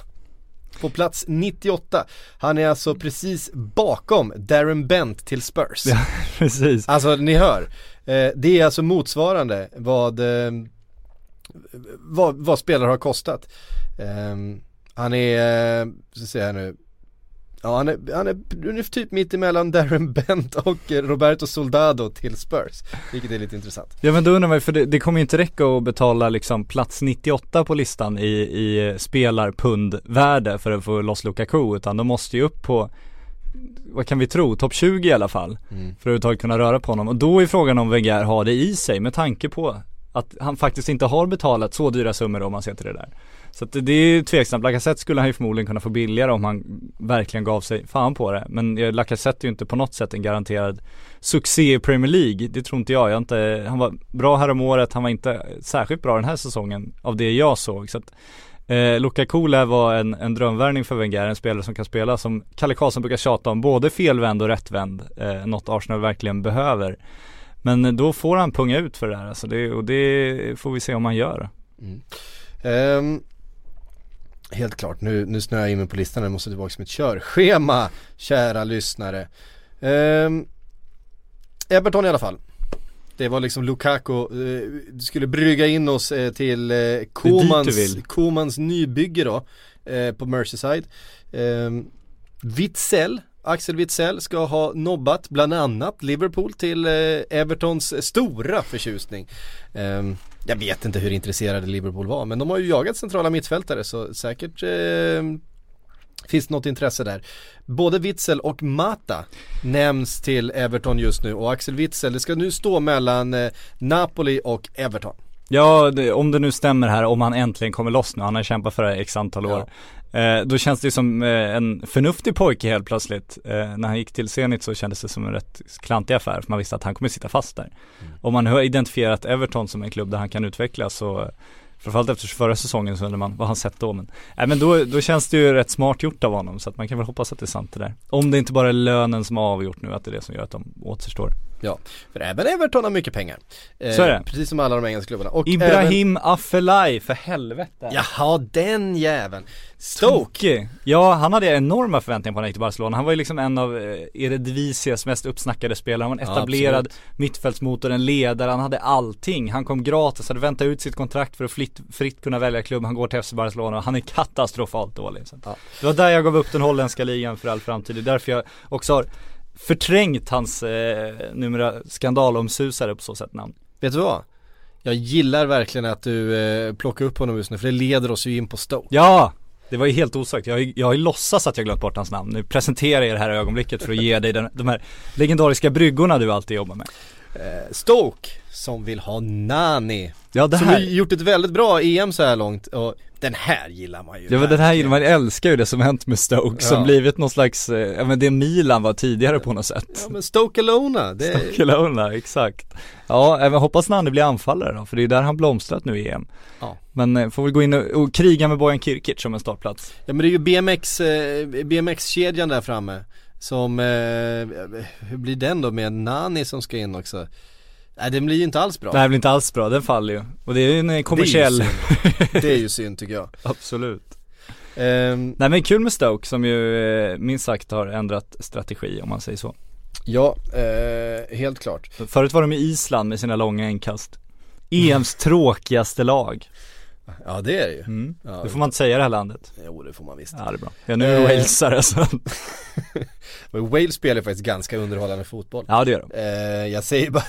På plats 98 Han är alltså precis bakom Darren Bent till Spurs Ja. precis. Alltså ni hör, eh, det är alltså motsvarande vad, eh, vad, vad spelare har kostat. Eh, han är, ska säga här nu, ja han är, han är typ mitt emellan Darren Bent och Roberto Soldado till Spurs. Vilket är lite intressant. Ja men då undrar man för det, det kommer ju inte räcka att betala liksom plats 98 på listan i, i spelarpundvärde för att få loss Lukaku utan de måste ju upp på vad kan vi tro, topp 20 i alla fall Mm. för att överhuvudtaget kunna röra på honom och då är frågan om Wenger har det i sig med tanke på att han faktiskt inte har betalat så dyra summor om man ser till det där. Så att det, är ju tveksamt, Lacazette skulle han ju förmodligen kunna få billigare om han verkligen gav sig fan på det. Men Lacazette är ju inte på något sätt en garanterad succé i Premier League, det tror inte jag. jag inte, han var bra här om året, han var inte särskilt bra den här säsongen av det jag såg. Så att, eh, Lukaku lär vara en, en drömvärvning för Wenger, en spelare som kan spela som Kalle Karlsson brukar tjata om, både felvänd och rättvänd. Eh, något Arsenal verkligen behöver. Men då får han punga ut för det där alltså, det, och det får vi se om han gör. Ehm, helt klart, nu, nu snöar jag in mig på listan, jag måste tillbaka med ett körschema, kära lyssnare. Ehm, Everton i alla fall. Det var liksom Lukaku, eh, skulle brygga in oss eh, till eh, du Komans, nybygge då, eh, på Merseyside. Ehm, Witzell, Axel Witzell ska ha nobbat bland annat Liverpool till eh, Evertons stora förtjusning. Ehm, jag vet inte hur intresserade Liverpool var men de har ju jagat centrala mittfältare så säkert eh, finns det något intresse där. Både Witzel och Mata nämns till Everton just nu och Axel Witzel, det ska nu stå mellan eh, Napoli och Everton. Ja, det, om det nu stämmer här, om han äntligen kommer loss nu, han har kämpat för det här x antal år. Eh, då känns det som eh, en förnuftig pojke helt plötsligt. Eh, när han gick till Zenit så kändes det som en rätt klantig affär, för man visste att han kommer sitta fast där. Om man har identifierat Everton som en klubb där han kan utvecklas så Framförallt efter förra säsongen så undrar man vad han sett då men Nej men då, då känns det ju rätt smart gjort av honom så att man kan väl hoppas att det är sant det där Om det inte bara är lönen som har avgjort nu att det är det som gör att de återstår Ja, för även Everton har mycket pengar. Eh, Så är det. Precis som alla de engelska klubbarna. Och även, Ibrahim Afellay, för helvete Jaha, den jäveln. Stoke. Ja, han hade enorma förväntningar på när han gick till Barcelona. Han var ju liksom en av eh, Eredivisias mest uppsnackade spelare. Han var en Ja, etablerad absolut. mittfältsmotor, en ledare, han hade allting. Han kom gratis, hade väntat ut sitt kontrakt för att fritt, fritt kunna välja klubb. Han går till FC Barcelona och han är katastrofalt dålig. Så. Ja. Det var där jag gav upp den holländska ligan för all framtid. Det är därför jag också har förträngt hans eh, numera skandalomsusare på så sätt namn. Vet du vad? Jag gillar verkligen att du eh, plockar upp honom just nu för det leder oss ju in på Stoke. Ja! Det var ju helt osökt. Jag har ju, jag har ju låtsats att jag glömt bort hans namn. Nu presenterar jag det här ögonblicket för att ge dig den, de här legendariska bryggorna du alltid jobbar med. Eh, Stoke som vill ha Nani. Ja det Som har här, gjort ett väldigt bra EM så här långt och den här gillar man ju. ja men den här verkligen. man älskar ju det som hänt med Stoke som Ja. blivit någon slags, eh, ja men det Milan var tidigare på något sätt. Ja men Stoke Alona, det är... Kelowna, exakt. Ja, även hoppas Nanne blir anfallare då, för det är där han blomstrat nu i EM. Ja. Men eh, får väl gå in och, och kriga med Bojan Kirkic som en startplats. Ja men det är ju BMX, BMX-kedjan där framme Som, eh, hur blir den då med Nani som ska in också? Nej den blir ju inte alls bra Det här blir inte alls bra, den faller ju. Och det är ju en eh, kommersiell, Det är ju synd, det är ju synd tycker jag absolut. Ehm, Nej men kul med Stoke som ju eh, minst sagt har ändrat strategi om man säger så. Ja, eh, helt klart Förut var de i Island med sina långa inkast. EMs tråkigaste lag. Ja det är det ju Mm. ja, Det får man inte säga i det här landet. Jo det får man visst Ja det är bra. Ja nu är Eh. det walesare så. Men Wales spelar faktiskt ganska underhållande fotboll Ja det gör de. eh, Jag säger bara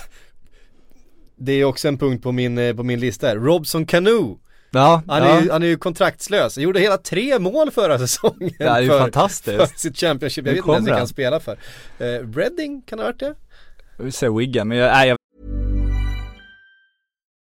Det är också en punkt på min, eh, på min lista här, Robson Canoe Ja, Han, är ju, han är ju kontraktslös, han gjorde hela tre mål förra säsongen det är ju för, fantastiskt. för sitt Championship, jag Nu vet inte ens vilka han. han spelar för eh, Reading, kan det ha varit det? Jag vill säga Wigan men jag, nej, jag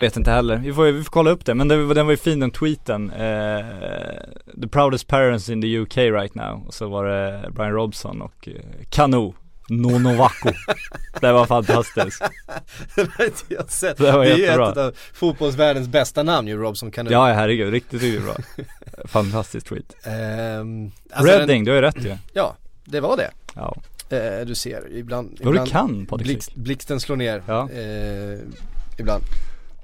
Vet inte heller. Vi får, vi får kolla upp det. Men det, den var ju fin den tweeten. Eh, the proudest parents in the UK right now. Och så var det Brian Robson och eh, Kanu Nonovaku. det var fantastiskt. det har inte jag sett. Det var är ju jättebra. ett av fotbollsvärldens bästa namn ju, Robson Cano. Ja herregud, riktigt, riktigt bra. Fantastiskt tweet. Ehm, alltså Reading, den- du har ju rätt ju. Ja, det var det. Ja. Eh, du ser, ibland, Vad du ibland kan Patrik blixt, blixten slår ner. Ja. Eh, ibland.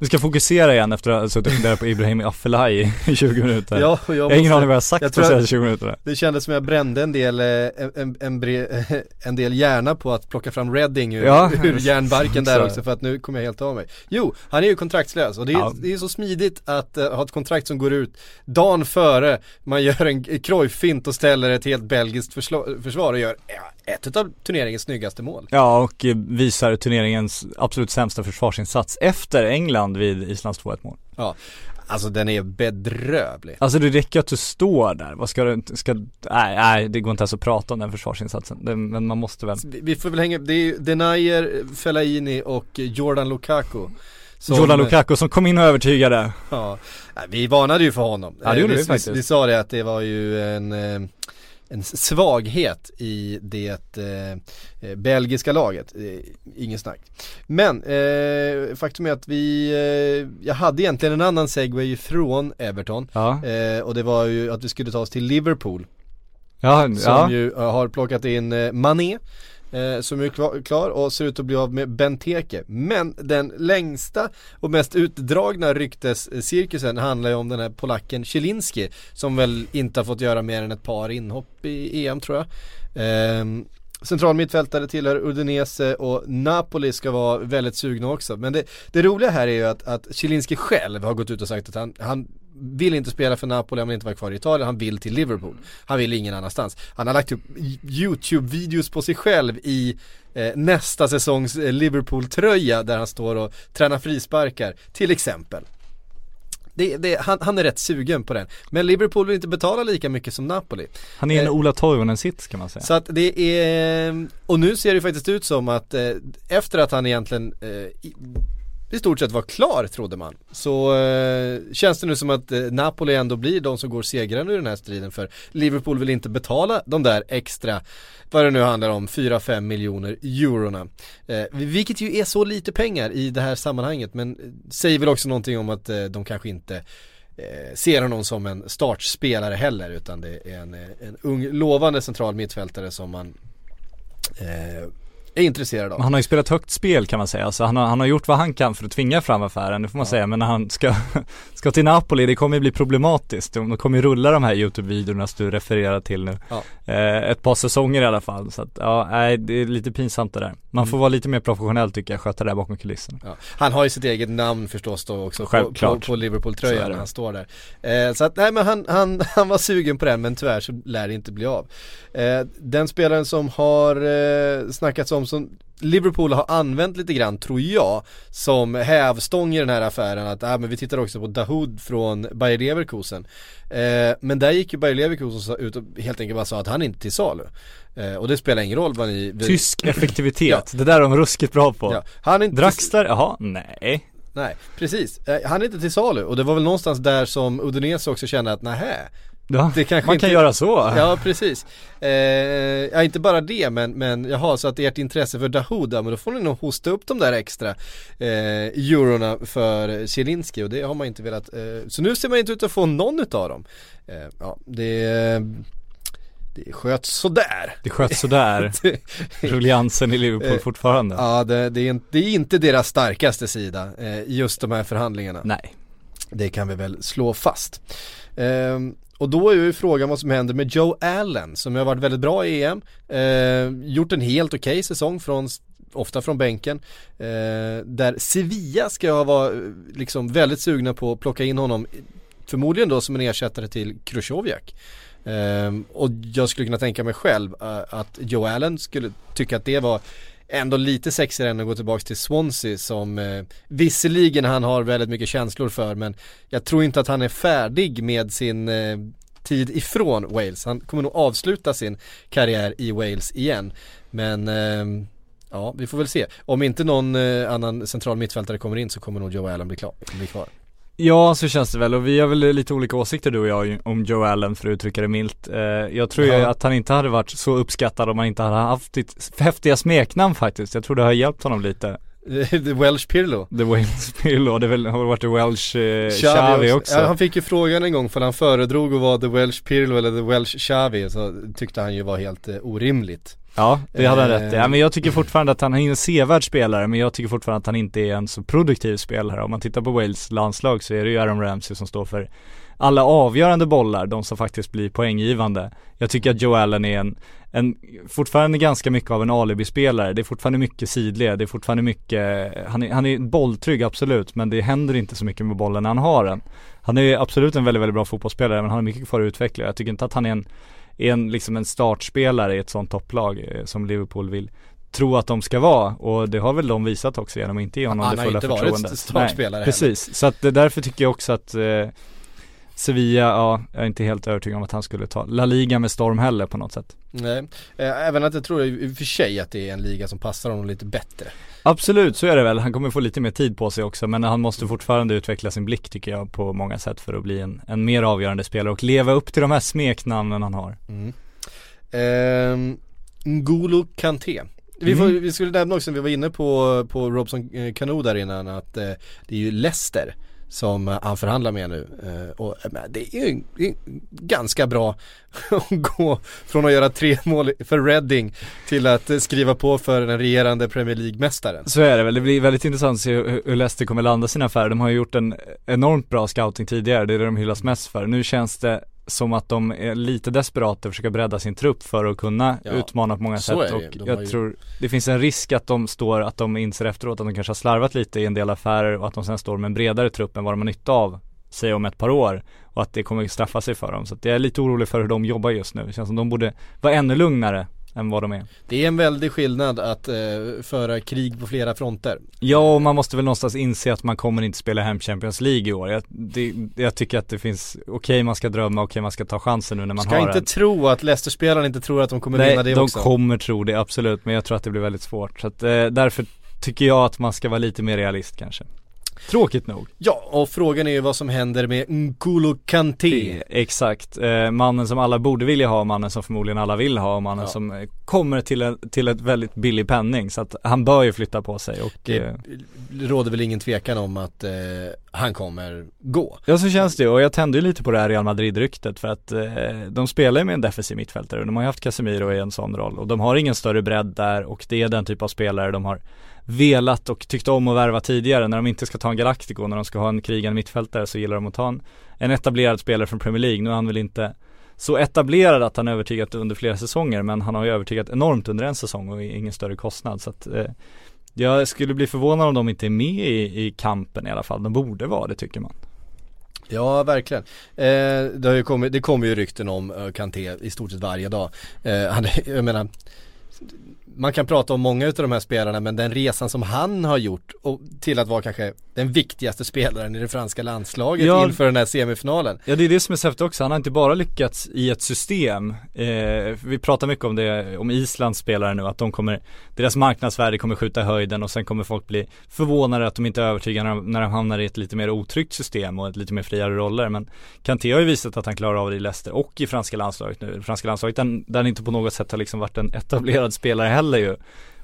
Du ska fokusera igen efter att ha suttit och funderat på Ibrahim Afellay i 20 minuter. Ja, och jag har ingen aning vad jag har sagt jag de att- senaste 20 minuterna. Det kändes som jag brände en del, eh, en, en, en, del hjärna på att plocka fram Redding ur, Ja. ur järnbarken där Så. också för att nu kommer jag helt av mig. Jo, han är ju kontraktslös och det är, Ja. det är så smidigt att eh, ha ett kontrakt som går ut dagen före man gör en Cruyff-fint och ställer ett helt belgiskt försvar och gör ja, ett av turneringens snyggaste mål. Ja och eh, visar turneringens absolut sämsta försvarsinsats efter England vid Islands 2-1 mål. Ja, alltså den är bedrövlig. Alltså det räcker att du står där, vad ska du, ska, nej, nej det går inte ens att prata om den försvarsinsatsen. Det, men man måste väl. Vi, får väl hänga, det är ju Denayer, Fellaini och Jordan Lukaku. som- Jordan Lukaku som kom in och övertygade. Ja, vi varnade ju för honom. Ja, det gjorde vi, vi faktiskt. Vi, sa det att det var ju en, eh, en svaghet i det eh, belgiska laget. Eh, ingen snack. Men eh, faktum är att vi, eh, jag hade egentligen en annan segway från Everton. Ja, Eh, och det var ju att vi skulle ta oss till Liverpool. ja, Som ja. ju har plockat in eh, Mané eh, som är klar, och ser ut att bli av med Benteke. Men den längsta och mest utdragna ryktescirkusen handlar ju om den här polacken Zielinski som väl inte har fått göra mer än ett par inhopp i EM tror jag. Eh, Central mittfältare tillhör Udinese och Napoli ska vara väldigt sugna också. Men det, det roliga här är ju att, att Zielinski själv har gått ut och sagt att han, han vill inte spela för Napoli, han vill inte vara kvar i Italien, han vill till Liverpool. Han vill ingen annanstans. Han har lagt upp YouTube-videos på sig själv i eh, nästa säsongs eh, Liverpool-tröja där han står och tränar frisparkar, till exempel. Det, det, han, han är rätt sugen på den. Men Liverpool vill inte betala lika mycket som Napoli. Han är en eh, Ola Toivonen-sits kan man säga. Så att det är, och nu ser det faktiskt ut som att eh, efter att han egentligen eh, i, stort sett var klar trodde man. Så eh, känns det nu som att eh, Napoli ändå blir de som går segrande ur den här striden för Liverpool vill inte betala de där extra, vad det nu handlar om, 4-5 miljoner eurona. Eh, vilket ju är så lite pengar i det här sammanhanget men eh, säger väl också någonting om att eh, de kanske inte eh, ser honom som en startspelare heller utan det är en, eh, en ung lovande central mittfältare som man eh, är intresserad av. Han har ju spelat högt spel kan man säga, så han har, han har gjort vad han kan för att tvinga fram affären, det får man säga, men när han ska, ska till Napoli, det kommer ju bli problematiskt. De kommer ju rulla de här YouTube-videorna som du refererar till nu. Ja. Eh, ett par säsonger i alla fall, så att ja, nej, det är lite pinsamt det där. Man får vara lite mer professionell tycker jag, sköta det där bakom kulisserna. Ja. Han har ju sitt eget namn förstås då också på, på, Självklart. på Så är Liverpool-tröjan när han står där. Eh, så att nej men han, han, han var sugen på den men tyvärr så lär det inte bli av. Eh, den spelaren som har eh, snackats om som Liverpool har använt lite grann tror jag som hävstång i den här affären att ah, men vi tittar också på Dahoud från Bayer Leverkusen. Eh, men där gick ju Bayer Leverkusen ut och helt enkelt bara sa att han är inte till salu. Eh, och det spelar ingen roll vad ni... Tysk effektivitet, det där är de ruskigt bra på. Ja, han är inte Draxler, jaha, nej. Nej, precis. Eh, Han är inte till salu och det var väl någonstans där som Udinese också kände att nähä Ja, Det kanske man inte- kan göra så. Ja precis. Eh, ja inte bara det men, men jaha så att ert intresse för Dahoud, men då får ni nog hosta upp de där extra eh, eurona för Zielinski och det har man inte velat. Eh, så nu ser man inte ut att få någon utav dem. Eh, ja det, det sköts sådär. Det sköts sådär, rulliansen i Liverpool Eh, fortfarande. Ja det, det, är inte, det är inte deras starkaste sida eh, just de här förhandlingarna. Nej. Det kan vi väl slå fast. Och då är ju frågan vad som händer med Joe Allen som har varit väldigt bra i EM. eh, gjort en helt okej säsong från ofta från bänken. Eh, där Sevilla ska ha vara liksom väldigt sugna på att plocka in honom förmodligen då som en ersättare till Krusjovjak. Eh, och jag skulle kunna tänka mig själv eh, att Joe Allen skulle tycka att det var ändå lite sexigare än att gå tillbaka till Swansea som eh, visserligen han har väldigt mycket känslor för men jag tror inte att han är färdig med sin eh, tid ifrån Wales. Han kommer nog avsluta sin karriär i Wales igen. Men eh, ja, vi får väl se. Om inte någon eh, annan central mittfältare kommer in så kommer nog Joe Allen bli, klar, bli kvar. Ja så känns det väl och vi har väl lite olika åsikter du och jag om Joe Allen för att uttrycka det milt. Eh, jag tror ju Ja. att han inte hade varit så uppskattad om han inte hade haft sitt häftiga smeknamn faktiskt. Jag tror det har hjälpt honom lite. The Welsh Pirlo The Wales Pirlo, det är väl, har varit The Welsh eh, Xavi också. Ja, han fick ju frågan en gång för han föredrog att vara The Welsh Pirlo eller The Welsh Xavi så tyckte han ju var helt eh, orimligt. Ja, det hade han rätt i. Eh. Ja, men jag tycker fortfarande att han är en sevärd spelare, men jag tycker fortfarande att han inte är en så produktiv spelare. Om man tittar på Wales landslag så är det ju Aaron Ramsey som står för alla avgörande bollar, de som faktiskt blir poänggivande. Jag tycker att Joe Allen är en, en fortfarande ganska mycket av en alibi-spelare. Det är fortfarande mycket sidled, det är fortfarande mycket, han är, han är bolltrygg absolut, men det händer inte så mycket med bollen när han har den. Han är absolut en väldigt, väldigt bra fotbollsspelare, men han har mycket kvar att utveckla. Jag tycker inte att han är en är en, liksom en startspelare i ett sånt topplag eh, som Liverpool vill tro att de ska vara och det har väl de visat också genom att inte ge honom Han det har fulla inte varit förtroendet. startspelare Nej, Precis, så att det, därför tycker jag också att eh, Sevilla, ja, jag är inte helt övertygad om att han skulle ta La Liga med storm heller på något sätt. Nej, eh, även att jag tror i och för sig att det är en liga som passar honom lite bättre. Absolut, så är det väl. Han kommer få lite mer tid på sig också men han måste fortfarande utveckla sin blick tycker jag på många sätt för att bli en, en mer avgörande spelare och leva upp till de här smeknamnen han har. Mm. Ehm, N'Golo Kanté. Vi, får, vi skulle nämna också, vi var inne på, på Robson Cano där innan att eh, det är ju Leicester som han förhandlar med nu. Eh, och eh, det är ju ganska bra att gå från att göra tre mål för Reading till att skriva på för den regerande Premier League-mästaren. Så är det väl, det blir väldigt intressant att se hur Leicester kommer landa sina affärer. De har ju gjort en enormt bra scouting tidigare, det är det de hyllas mest för. Nu känns det som att de är lite desperata och försöker bredda sin trupp för att kunna Ja, utmana på många sätt och De jag ju- tror det finns en risk att de står, att de inser efteråt att de kanske har slarvat lite i en del affärer och att de sen står med en bredare trupp än vad de har nytta av säg om ett par år och att det kommer straffa sig för dem. Så att jag är lite orolig för hur de jobbar just nu. Det känns som de borde vara ännu lugnare än vad de är. Det är en väldig skillnad att eh, föra krig på flera fronter. Ja, och man måste väl någonstans inse att man kommer inte spela hem Champions League i år. Jag, det, jag tycker att det finns, okej man ska drömma, okej man ska ta chansen nu när man Ska har inte den. tro att Leicester-spelarna inte tror att de kommer Nej, vinna det de också. kommer tro det absolut, men jag tror att det blir väldigt svårt. Så att, eh, därför tycker jag att man ska vara lite mer realist kanske. Tråkigt nog. Ja, och frågan är ju vad som händer med N'Golo Kanté. Exakt, eh, mannen som alla borde vilja ha, mannen som förmodligen alla vill ha och mannen Ja. som eh, kommer till, en, till ett väldigt billig penning. Så att han bör ju flytta på sig och Det eh, råder väl ingen tvekan om att eh, han kommer gå. Ja så känns det och jag tände ju lite på det här Real Madrid-ryktet för att eh, de spelar ju med en defensiv mittfältare och de har ju haft Casemiro i en sån roll och de har ingen större bredd där och det är den typ av spelare de har velat och tyckt om att värva tidigare när de inte ska ta en Galactico, när de ska ha en krigande mittfältare så gillar de att ta en, en etablerad spelare från Premier League. Nu är han väl inte så etablerad att han övertygat under flera säsonger men han har ju övertygat enormt under en säsong och ingen större kostnad så att eh, jag skulle bli förvånad om de inte är med i, i kampen i alla fall. De borde vara det tycker man. Ja, verkligen. Eh, det, har ju kommit, det kommer ju rykten om eh, Kanté i stort sett varje dag. Eh, han, jag menar, man kan prata om många utav de här spelarna men den resan som han har gjort och till att vara kanske den viktigaste spelaren i det franska landslaget Ja. inför den här semifinalen. Ja det är det som är så också, han har inte bara lyckats i ett system. Eh, Vi pratar mycket om det, om Islands spelare nu, att de kommer Deras marknadsvärde kommer skjuta i höjden och sen kommer folk bli förvånade att de inte är övertygade när de, när de hamnar i ett lite mer otryggt system och ett lite mer friare roller. Men Kanté har ju visat att han klarar av det i Leicester och i franska landslaget nu. Franska landslaget där han inte på något sätt har liksom varit en etablerad spelare heller ju.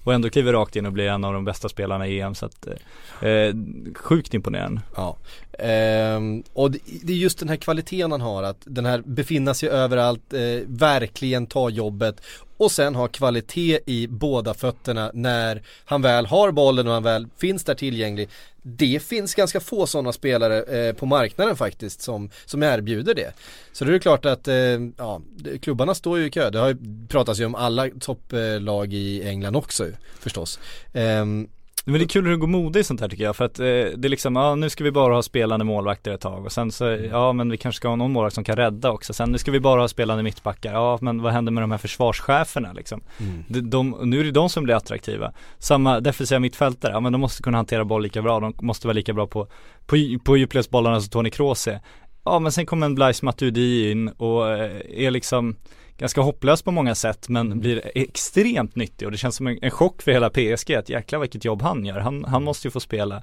Och ändå kliver rakt in och blir en av de bästa spelarna i EM så att eh, eh, Sjukt imponerande. Ja, ehm, och det, det är just den här kvaliteten han har, att den här befinna sig överallt, eh, verkligen ta jobbet och sen ha kvalitet i båda fötterna när han väl har bollen och han väl finns där tillgänglig. Det finns ganska få sådana spelare eh, på marknaden faktiskt som, som erbjuder det. Så det är det klart att eh, ja, klubbarna står ju i kö. Det har ju pratats ju om alla topplag i England också förstås. Eh, men det är kul hur det går mode i sånt här tycker jag för att eh, det är liksom, ja nu ska vi bara ha spelande målvakter ett tag och sen så, ja men vi kanske ska ha någon målvakt som kan rädda också. Sen nu ska vi bara ha spelande mittbackar, ja men vad händer med de här försvarscheferna liksom? De, de, nu är det de som blir attraktiva. Samma defensiva mittfältare, ja men de måste kunna hantera boll lika bra, de måste vara lika bra på, på, på djupledsbollarna som Toni Kroos är. Ja men sen kommer en Blaise Matuidi in och eh, är liksom ganska hopplös på många sätt men blir extremt nyttig och det känns som en, en chock för hela PSG att jäklar vilket jobb han gör. Han, han måste ju få spela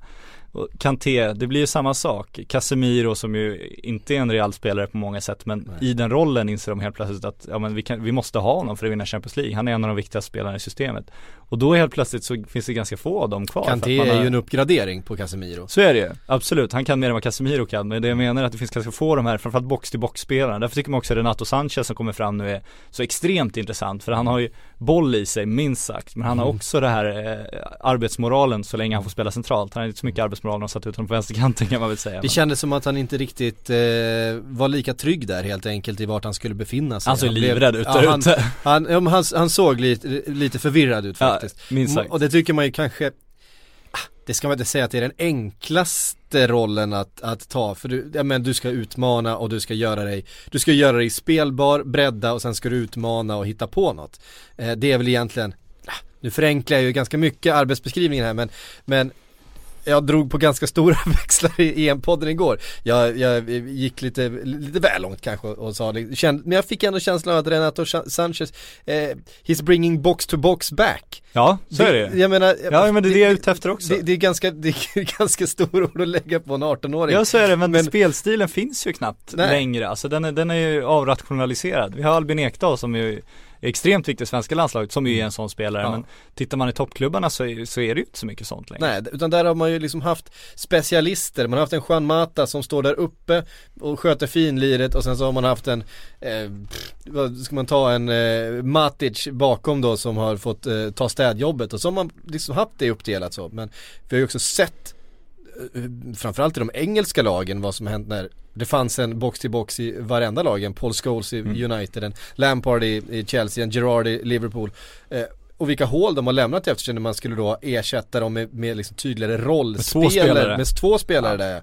Kanté, det blir ju samma sak. Casemiro som ju inte är en Real-spelare på många sätt men Nej. i den rollen inser de helt plötsligt att ja, men vi, kan, vi måste ha honom för att vinna Champions League. Han är en av de viktigaste spelarna i systemet. Och då helt plötsligt så finns det ganska få av dem kvar. Kanté är har- ju en uppgradering på Casemiro. så är det ju, absolut. Han kan mer än vad Casemiro kan. Men det jag menar är att det finns ganska få av de här, framförallt box-till-box-spelarna. Därför tycker man också att Renato Sanchez som kommer fram nu är så extremt intressant. För han har ju boll i sig, minst sagt. Men han har Mm. också det här eh, arbetsmoralen så länge han får spela centralt. Han har inte så mycket arbetsmoral när han satt ut honom på vänsterkanten kan man väl säga. Det kändes som att han inte riktigt eh, var lika trygg där helt enkelt i vart han skulle befinna sig. Han såg blev- livrädd ut ja, han, ute. han, ja, han, han såg lite, lite förvirrad ut Ja, faktiskt. minst sagt. Och det tycker man ju kanske ah, det ska man inte säga att det är den enklaste rollen att, att ta för du, ja, men du ska utmana och du ska göra dig Du ska göra dig spelbar, bredda och sen ska du utmana och hitta på något eh, Det är väl egentligen ah, Nu förenklar jag ju ganska mycket arbetsbeskrivningen här men, men jag drog på ganska stora växlar i EM-podden igår. Jag, jag gick lite, lite väl långt kanske och sa känd, men jag fick ändå känslan av att Renato Sa- Sanchez, eh, he's bringing box to box back. Ja, så är det. Jag menar, Ja men det är det jag är ute efter också. det, det, är ganska, det är ganska stor ord att lägga på en 18-åring. Ja så är det, men, Men- spelstilen finns ju knappt Nej. längre. Alltså den är, den är ju avrationaliserad. Vi har Albin Ekdal som ju extremt viktig i svenska landslaget, som ju är en sån spelare. Ja. Men tittar man i toppklubbarna så, är- så är det ju inte så mycket sånt längre. Nej, utan där har man ju liksom haft specialister, man har haft en Juan Mata som står där uppe och sköter finliret och sen så har man haft en, eh, vad ska man ta en eh, Matic bakom då som har fått eh, ta städjobbet och så har man liksom haft det uppdelat så. Men vi har ju också sett eh, framförallt i de engelska lagen vad som hänt när det fanns en box till box i varenda lag, en Paul Scholes i Mm. United, en Lampard i, i Chelsea, en Gerrard i Liverpool. Eh, och vilka hål de har lämnat efter sig när man skulle då ersätta dem med, med liksom tydligare rollspel. två spelare. Med två spelare Ja. där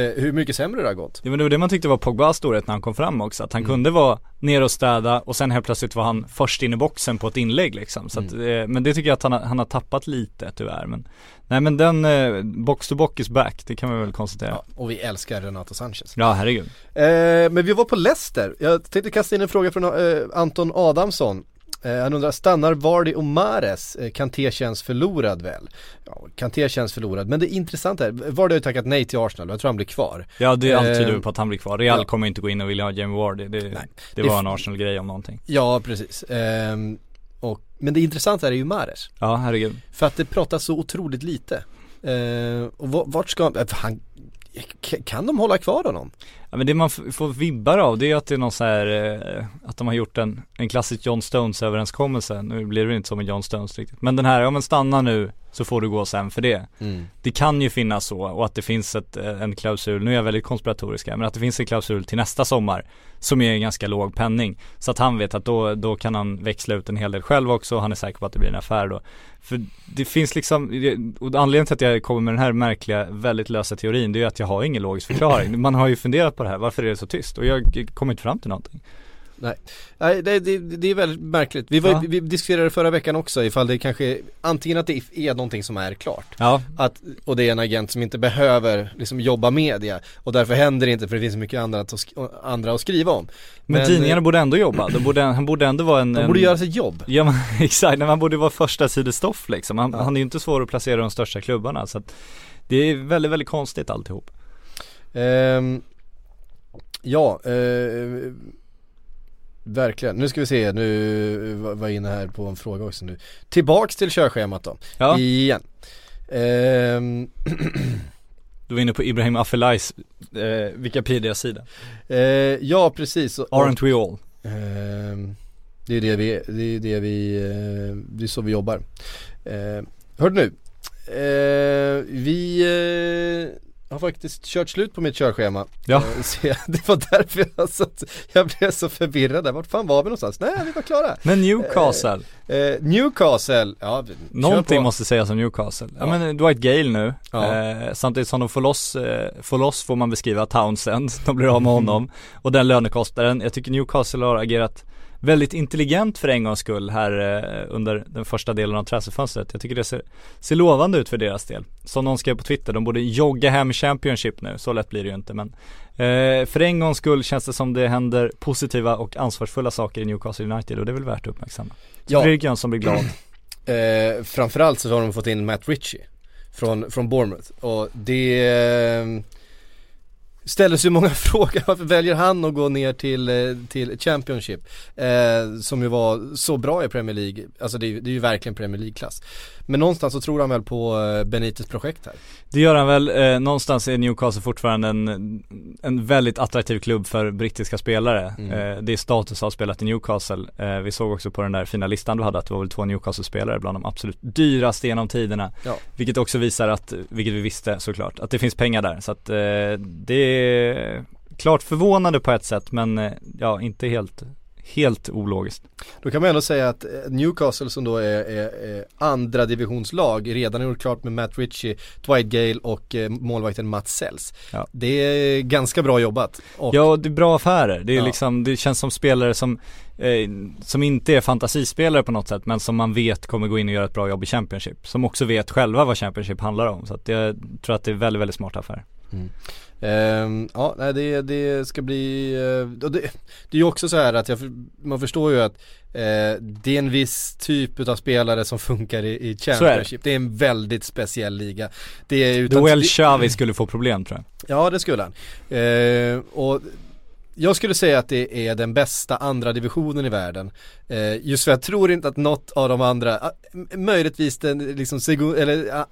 hur mycket sämre det har gått. Ja men det var det man tyckte var Pogbas storhet när han kom fram också, att han Mm. kunde vara nere och städa och sen helt plötsligt var han först in i boxen på ett inlägg liksom. Så att, Mm. eh, men det tycker jag att han har, han har tappat lite tyvärr. Men, nej men den, eh, box to box is back, det kan man väl konstatera. Ja, och vi älskar Renato Sanchez. Ja, herregud. Eh, men vi var på Leicester. Jag tänkte kasta in en fråga från eh, Anton Adamsson. Eh, han undrar, stannar Vardy och Mares? Eh, Kanté känns förlorad väl? Ja, Kanté känns förlorad, men det intressanta är, Vardy har ju tackat nej till Arsenal, jag tror han blir kvar. Ja det Eh, antyder väl på att han blir kvar. Real ja. kommer inte gå in och vilja ha Jamie Vardy. Det, det, Det var en Arsenal-grej om någonting. Ja, precis. Ehm, och, men det intressanta är ju Mares. Ja, herregud. För att det pratas så otroligt lite. Eh, och va- vart ska han, eh, han, kan de hålla kvar honom? Ja men det man får vibbar av det är att det är någon så här, eh, att de har gjort en, en klassisk John Stones överenskommelse. Nu blir det inte så med John Stones riktigt. Men den här, ja men stanna nu så får du gå sen för det. Det kan ju finnas så och att det finns ett, eh, en klausul, nu är jag väldigt konspiratorisk här, men att det finns en klausul till nästa sommar som är en ganska låg penning. Så att han vet att då, då kan han växla ut en hel del själv också och han är säker på att det blir en affär då. För det finns liksom, och anledningen till att jag kommer med den här märkliga, väldigt lösa teorin, det är ju att jag har ingen logisk förklaring. Man har ju funderat på det här, varför är det så tyst? Och jag kommer inte fram till någonting. Nej, Nej det, det, det är väldigt märkligt. Vi, var, Ja. vi diskuterade förra veckan också ifall det kanske, antingen att det är någonting som är klart. Ja, Att, och det är en agent som inte behöver liksom jobba media och därför händer det inte för det finns så mycket andra att, andra att skriva om. men, Men, tidningarna borde ändå jobba. De borde, han borde ändå vara en De en- borde göra sitt jobb. Ja men exakt, Nej, man borde vara första sidestoff liksom. Han, Ja. han är ju inte svår att placera de största klubbarna så att det är väldigt, väldigt konstigt alltihop. Ehm, ja, eh, verkligen. Nu ska vi se, nu var jag inne här på en fråga också nu. Tillbaks till körschemat då, Ja, igen. Ehm, du var inne på Ibrahim Afellais eh, Wikipedia-sida. eh, ja precis. Aren't we all? Ehm, det är det vi, det är det vi, eh, det är så vi jobbar. Uh, hör du nu, Eh, vi eh, har faktiskt kört slut på mitt körschema. Ja. Eh, så jag, det var därför jag, satt, jag blev så förvirrad där. Vart fan var vi någonstans? Nej, vi var klara. Men Newcastle, Eh, Newcastle, ja någonting måste sägas om Newcastle. Ja, Ja. men Dwight Gale nu, Ja. eh, samtidigt som de får loss, eh, får loss får man beskriva Townsend, de blir av med honom. Och den lönekostnaden, jag tycker Newcastle har agerat väldigt intelligent för en gångs skull här eh, under den första delen av transferfönstret. Jag tycker det ser, ser lovande ut för deras del. Som någon skrev på Twitter, de borde jogga hem Championship nu, så lätt blir det ju inte men eh, För en gångs skull känns det som det händer positiva och ansvarsfulla saker i Newcastle United och det är väl värt att uppmärksamma. Ja. Fredrik Jönsson blir glad. Eh, framförallt så har de fått in Matt Ritchie. från, från Bournemouth och det eh, ställer sig många frågor, varför väljer han att gå ner till, eh, till Championship? Eh, som ju var så bra i Premier League, alltså det är, det är ju verkligen Premier League-klass. Men någonstans så tror han väl på eh, Benites projekt här. Det gör han väl, eh, någonstans är Newcastle fortfarande en, en väldigt attraktiv klubb för brittiska spelare. Mm. Eh, det är status att ha spelat i Newcastle. Eh, vi såg också på den där fina listan du hade att det var väl två Newcastle-spelare bland de absolut dyraste genom tiderna. Ja. Vilket också visar att, vilket vi visste såklart, att det finns pengar där. Så att eh, det är klart förvånande på ett sätt men eh, ja, inte helt, helt ologiskt. Då kan man ändå säga att eh, Newcastle som då är, är, är andra divisionslag redan har gjort klart med Matt Ritchie, Dwight Gale och eh, målvakten Mats Sells. Ja. Det är ganska bra jobbat. Och, Ja, det är bra affärer. Det är Ja. liksom, det känns som spelare som, eh, som inte är fantasispelare på något sätt men som man vet kommer gå in och göra ett bra jobb i Championship. Som också vet själva vad Championship handlar om. Så att jag tror att det är väldigt, väldigt smart affär. Ehm, ja, nej, det, det ska bli, och det, det är ju också så här att jag, man förstår ju att eh, det är en viss typ av spelare som funkar i, i Championship. Det. är en väldigt speciell liga. Det är utan det- Xavi skulle få problem tror jag. Ja det skulle han. Eh, och jag skulle säga att det är den bästa andra divisionen i världen. Eh, just för jag tror inte att något av de andra, ah, möjligtvis den liksom eller ah,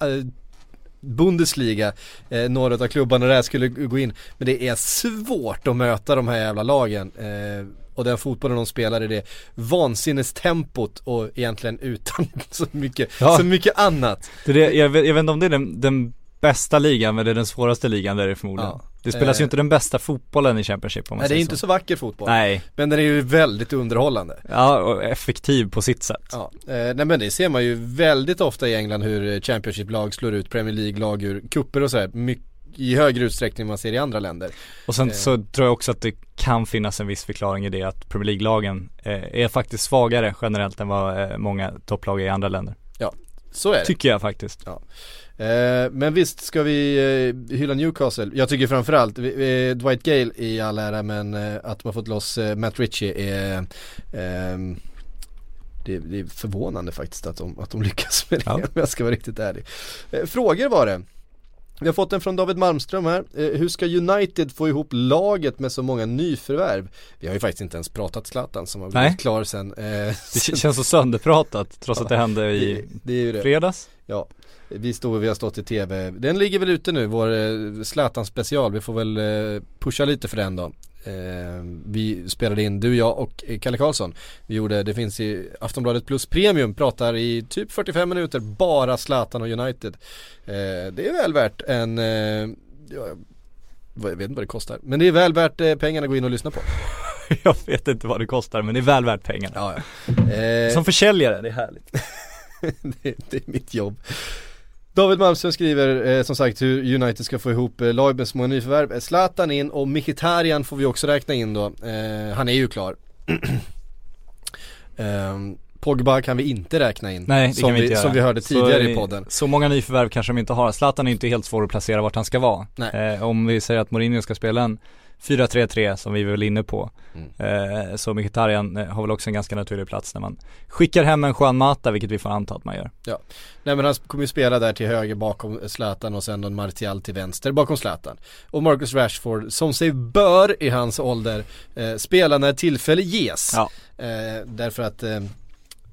Bundesliga, eh, några av klubbarna där skulle gå in. Men det är svårt att möta de här jävla lagen. Eh, och den fotbollen de spelar i det vansinnestempot och egentligen utan så mycket, Ja. så mycket annat. Det är det, jag, vet, jag vet inte om det är den, den bästa ligan men det är den svåraste ligan där det är förmodligen. Ja. Det spelas ju Eh. inte den bästa fotbollen i Championship om man Nej det är säger inte så. så vacker fotboll. Nej, Men den är ju väldigt underhållande. ja och effektiv på sitt sätt. Ja, eh, nej men det ser man ju väldigt ofta i England hur eh, Championship-lag slår ut Premier League-lag ur kupper och så mycket i högre utsträckning än man ser i andra länder. Och sen Eh. så tror jag också att det kan finnas en viss förklaring i det att Premier League-lagen eh, är faktiskt svagare generellt än vad eh, många topplag är i andra länder. Så är det. Tycker jag faktiskt. Eh, men visst ska vi eh, hylla Newcastle. Jag tycker framförallt, Dwight Gale i all ära men eh, att man fått loss eh, Matt Ritchie är det, det är förvånande faktiskt att de, att de lyckas med det Ja. om jag ska vara riktigt ärlig. Eh, frågor var det. Vi har fått en från David Malmström här. Eh, hur ska United få ihop laget med så många nyförvärv? Vi har ju faktiskt inte ens pratat Zlatan som har blivit Nej. klar sen. Eh, Det känns så sönderpratat trots att det hände i det, det. fredags. Ja, vi står, vi har stått i tv. Den ligger väl ute nu, vår eh, Zlatan special. Vi får väl eh, pusha lite för den då. Eh, vi spelade in, du, jag och Kalle Karlsson. Vi gjorde, det finns i Aftonbladet Plus Premium, pratar i typ 45 minuter bara Zlatan och United. Det är väl värt en, ja, jag vet inte vad det kostar, men det är väl värt pengarna att gå in och lyssna på. jag vet inte vad det kostar men det är väl värt pengarna. Ja, ja. Som försäljare, det är härligt. det, det är mitt jobb. David Malmström skriver eh, som sagt hur United ska få ihop eh, lag med små nyförvärv. Eh, Zlatan in och Mkhitaryan får vi också räkna in då. Eh, han är ju klar. Ehm, Pogba kan vi inte räkna in. Nej det som kan vi inte göra. Som vi hörde tidigare i eh, podden. Så många nyförvärv kanske de inte har. Zlatan är inte helt svår att placera vart han ska vara. Nej. Eh, om vi säger att Mourinho ska spela en 4-3-3 som vi är väl inne på. Mm. Eh, så Mkhitaryan eh, har väl också en ganska naturlig plats när man skickar hem en Juan Mata, vilket vi får anta att man gör. Nej men han kommer ju spela där till höger bakom Zlatan och sen en Martial till vänster bakom Zlatan. Och Marcus Rashford, som sig bör i hans ålder, eh, spela när tillfälle ges. Ja. Eh, därför att eh,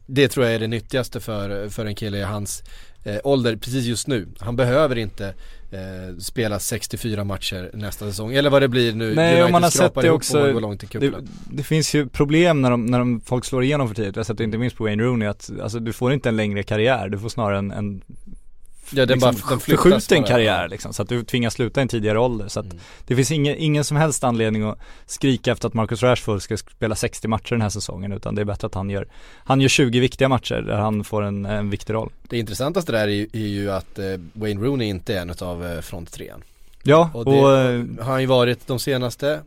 det tror jag är det nyttigaste för, för en kille i hans eh, ålder precis just nu. Han behöver inte eh, spela 64 matcher nästa säsong, eller vad det blir nu. Nej, United och man har sett det också. Det, det finns ju problem när, de, när de, folk slår igenom för tidigt. Jag har sett det inte minst på Wayne Rooney att alltså, du får inte en längre karriär, du får snarare en, en Ja, den liksom, bara- den förskjuten bara. karriär liksom, så att du tvingas sluta i en tidigare ålder. Så att Mm. det finns ingen, ingen som helst anledning att skrika efter att Marcus Rashford ska spela 60 matcher den här säsongen utan det är bättre att han gör, han gör 20 viktiga matcher där han får en, en viktig roll. Det intressantaste där är, ju- är ju att eh, Wayne Rooney inte är en av eh, fronttrean. Ja, Och och, det eh, har han ju varit de senaste,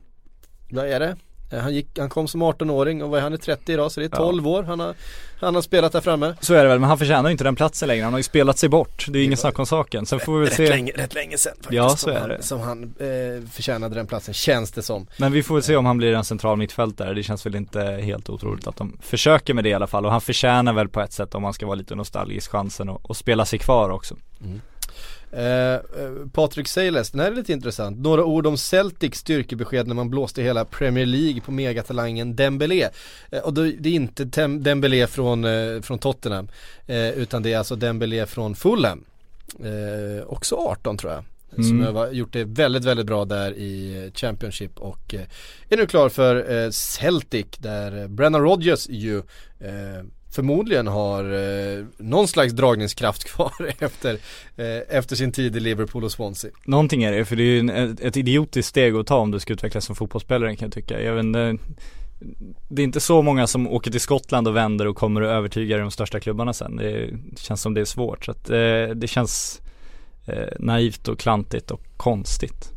vad är det? Eh, Han, gick, han kom som 18-åring och vad är han är 30 idag så det är Ja. 12 år han har, han har spelat där framme. så är det väl, men han förtjänar ju inte den platsen längre, han har ju spelat sig bort. Det är ju ingen snack om saken. Sen får vi väl rätt, se, länge, rätt länge sedan faktiskt Ja, så är han, det. som han eh, förtjänade den platsen känns det som. men vi får väl se om han blir en central mittfältare. Det känns väl inte helt otroligt att de försöker med det i alla fall. Och han förtjänar väl på ett sätt, om man ska vara lite nostalgisk, chansen att, att spela sig kvar också. Eh, eh, Patrik Seiles, den här är lite intressant. Några ord om Celtics styrkebesked när man blåste hela Premier League på megatalangen Dembélé. Eh, och då, det är inte Tem Dembélé från, eh, från Tottenham, eh, utan det är alltså Dembélé från Fulham. Eh, också 18 tror jag. Som Mm. har gjort det väldigt, väldigt bra där i Championship och eh, är nu klar för eh, Celtic där Brennan Rodgers ju eh, förmodligen har eh, någon slags dragningskraft kvar efter, eh, efter sin tid i Liverpool och Swansea. Någonting är det, för det är ju en, ett, idiotiskt steg att ta om du ska utvecklas som fotbollsspelare kan jag tycka. Jag vet inte, det är inte så många som åker till Skottland och vänder och kommer och övertygar de största klubbarna sen. Det känns som det är svårt. Så att eh, det känns eh, naivt och klantigt och konstigt.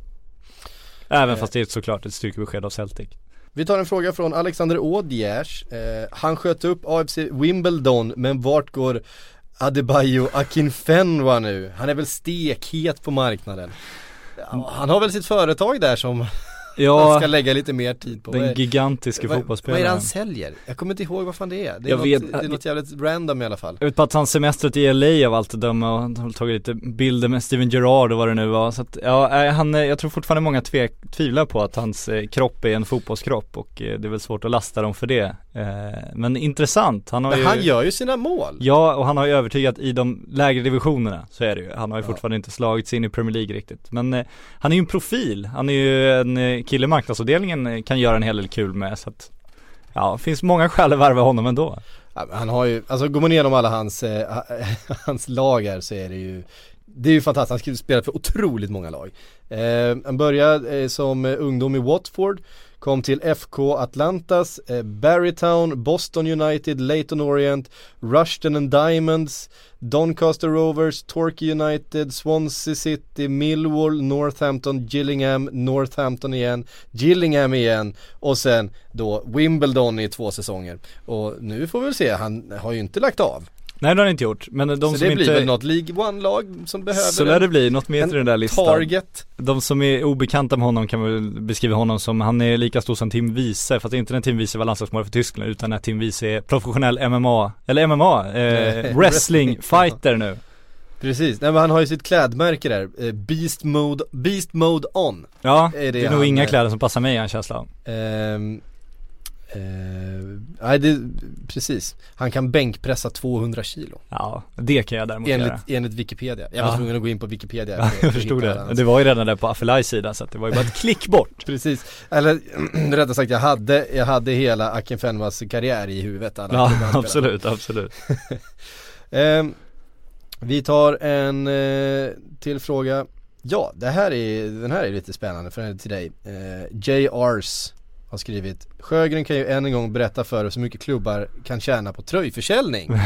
Även Eh. fast det är såklart ett styrkebesked av Celtic. Vi tar en fråga från Alexander Ådjärs. Eh, han sköt upp AFC Wimbledon men vart går Adebayo Akinfenwa nu? Han är väl stekhet på marknaden. Han har väl sitt företag där som Ja, ska lägga lite mer tid på. Den gigantiska vad, vad är det fotbollsspelaren. han säljer? Jag kommer inte ihåg vad fan det är. Det är, Jag något, vet- det är något jävligt random i alla fall. Jag vet bara att han semestrat i LA av allt att döma och han har tagit lite bilder med Steven Gerrard och vad det nu var så att, ja, nej, han, eh, jag tror fortfarande många tvek, tvivlar på att hans eh, kropp är en fotbollskropp och eh, det är väl svårt att lasta dem för det. Eh, men intressant, han har Men ju han gör ju sina mål. Ja, och han har ju övertygat i de lägre divisionerna, så är det ju. Han har ju Ja. fortfarande inte slagit sig in i Premier League riktigt. Men eh, han är ju en profil, han är ju en eh, kille marknadsavdelningen eh, kan göra en hel del kul med så att Ja, det finns många skäl att värva honom ändå. Ja, han har ju, alltså går man igenom alla hans, eh, hans lag här så är det ju Det är ju fantastiskt, han har spelat för otroligt många lag eh, Han började eh, som ungdom i Watford Kom till FK Atlantas, eh, Barrytown, Boston United, Leighton Orient, Rushden and Diamonds, Doncaster Rovers, Torquay United, Swansea City, Millwall, Northampton, Gillingham, Northampton igen, Gillingham igen och sen då Wimbledon i två säsonger. Och nu får vi väl se, han har ju inte lagt av. Nej det har han inte gjort, men de så som det blir väl något League One-lag som behöver Så lär det bli, något mer till den där listan. target. De som är obekanta med honom kan väl beskriva honom som, han är lika stor som Tim Wiese, fast inte när Tim Wiese var landslagsmålare för Tyskland utan när Tim Wiese är professionell MMA, eller MMA, eh, wrestling fighter nu. Precis, nej men han har ju sitt klädmärke där, eh, Beast Mode, Beast Mode On. Ja, Är det det är nog inga eh, kläder som passar mig har jag en känsla av. Ehm, eh, nej det, precis. Han kan bänkpressa 200 kilo. Ja, det kan jag däremot Enligt, göra enligt Wikipedia. Jag var Ja. tvungen att gå in på Wikipedia. Ja, jag förstod det. hans- Det var ju redan där på Affelais sida så att det var ju bara ett klick bort Precis, eller rättare sagt jag hade, jag hade hela Akinfenwas karriär i huvudet alla Ja, absolut, absolut Ehm, Vi tar en eh, till fråga Ja, det här är, den här är lite spännande för den är till dig eh, JRs har skrivit Sjögren kan ju än en gång berätta för oss hur mycket klubbar kan tjäna på tröjförsäljning.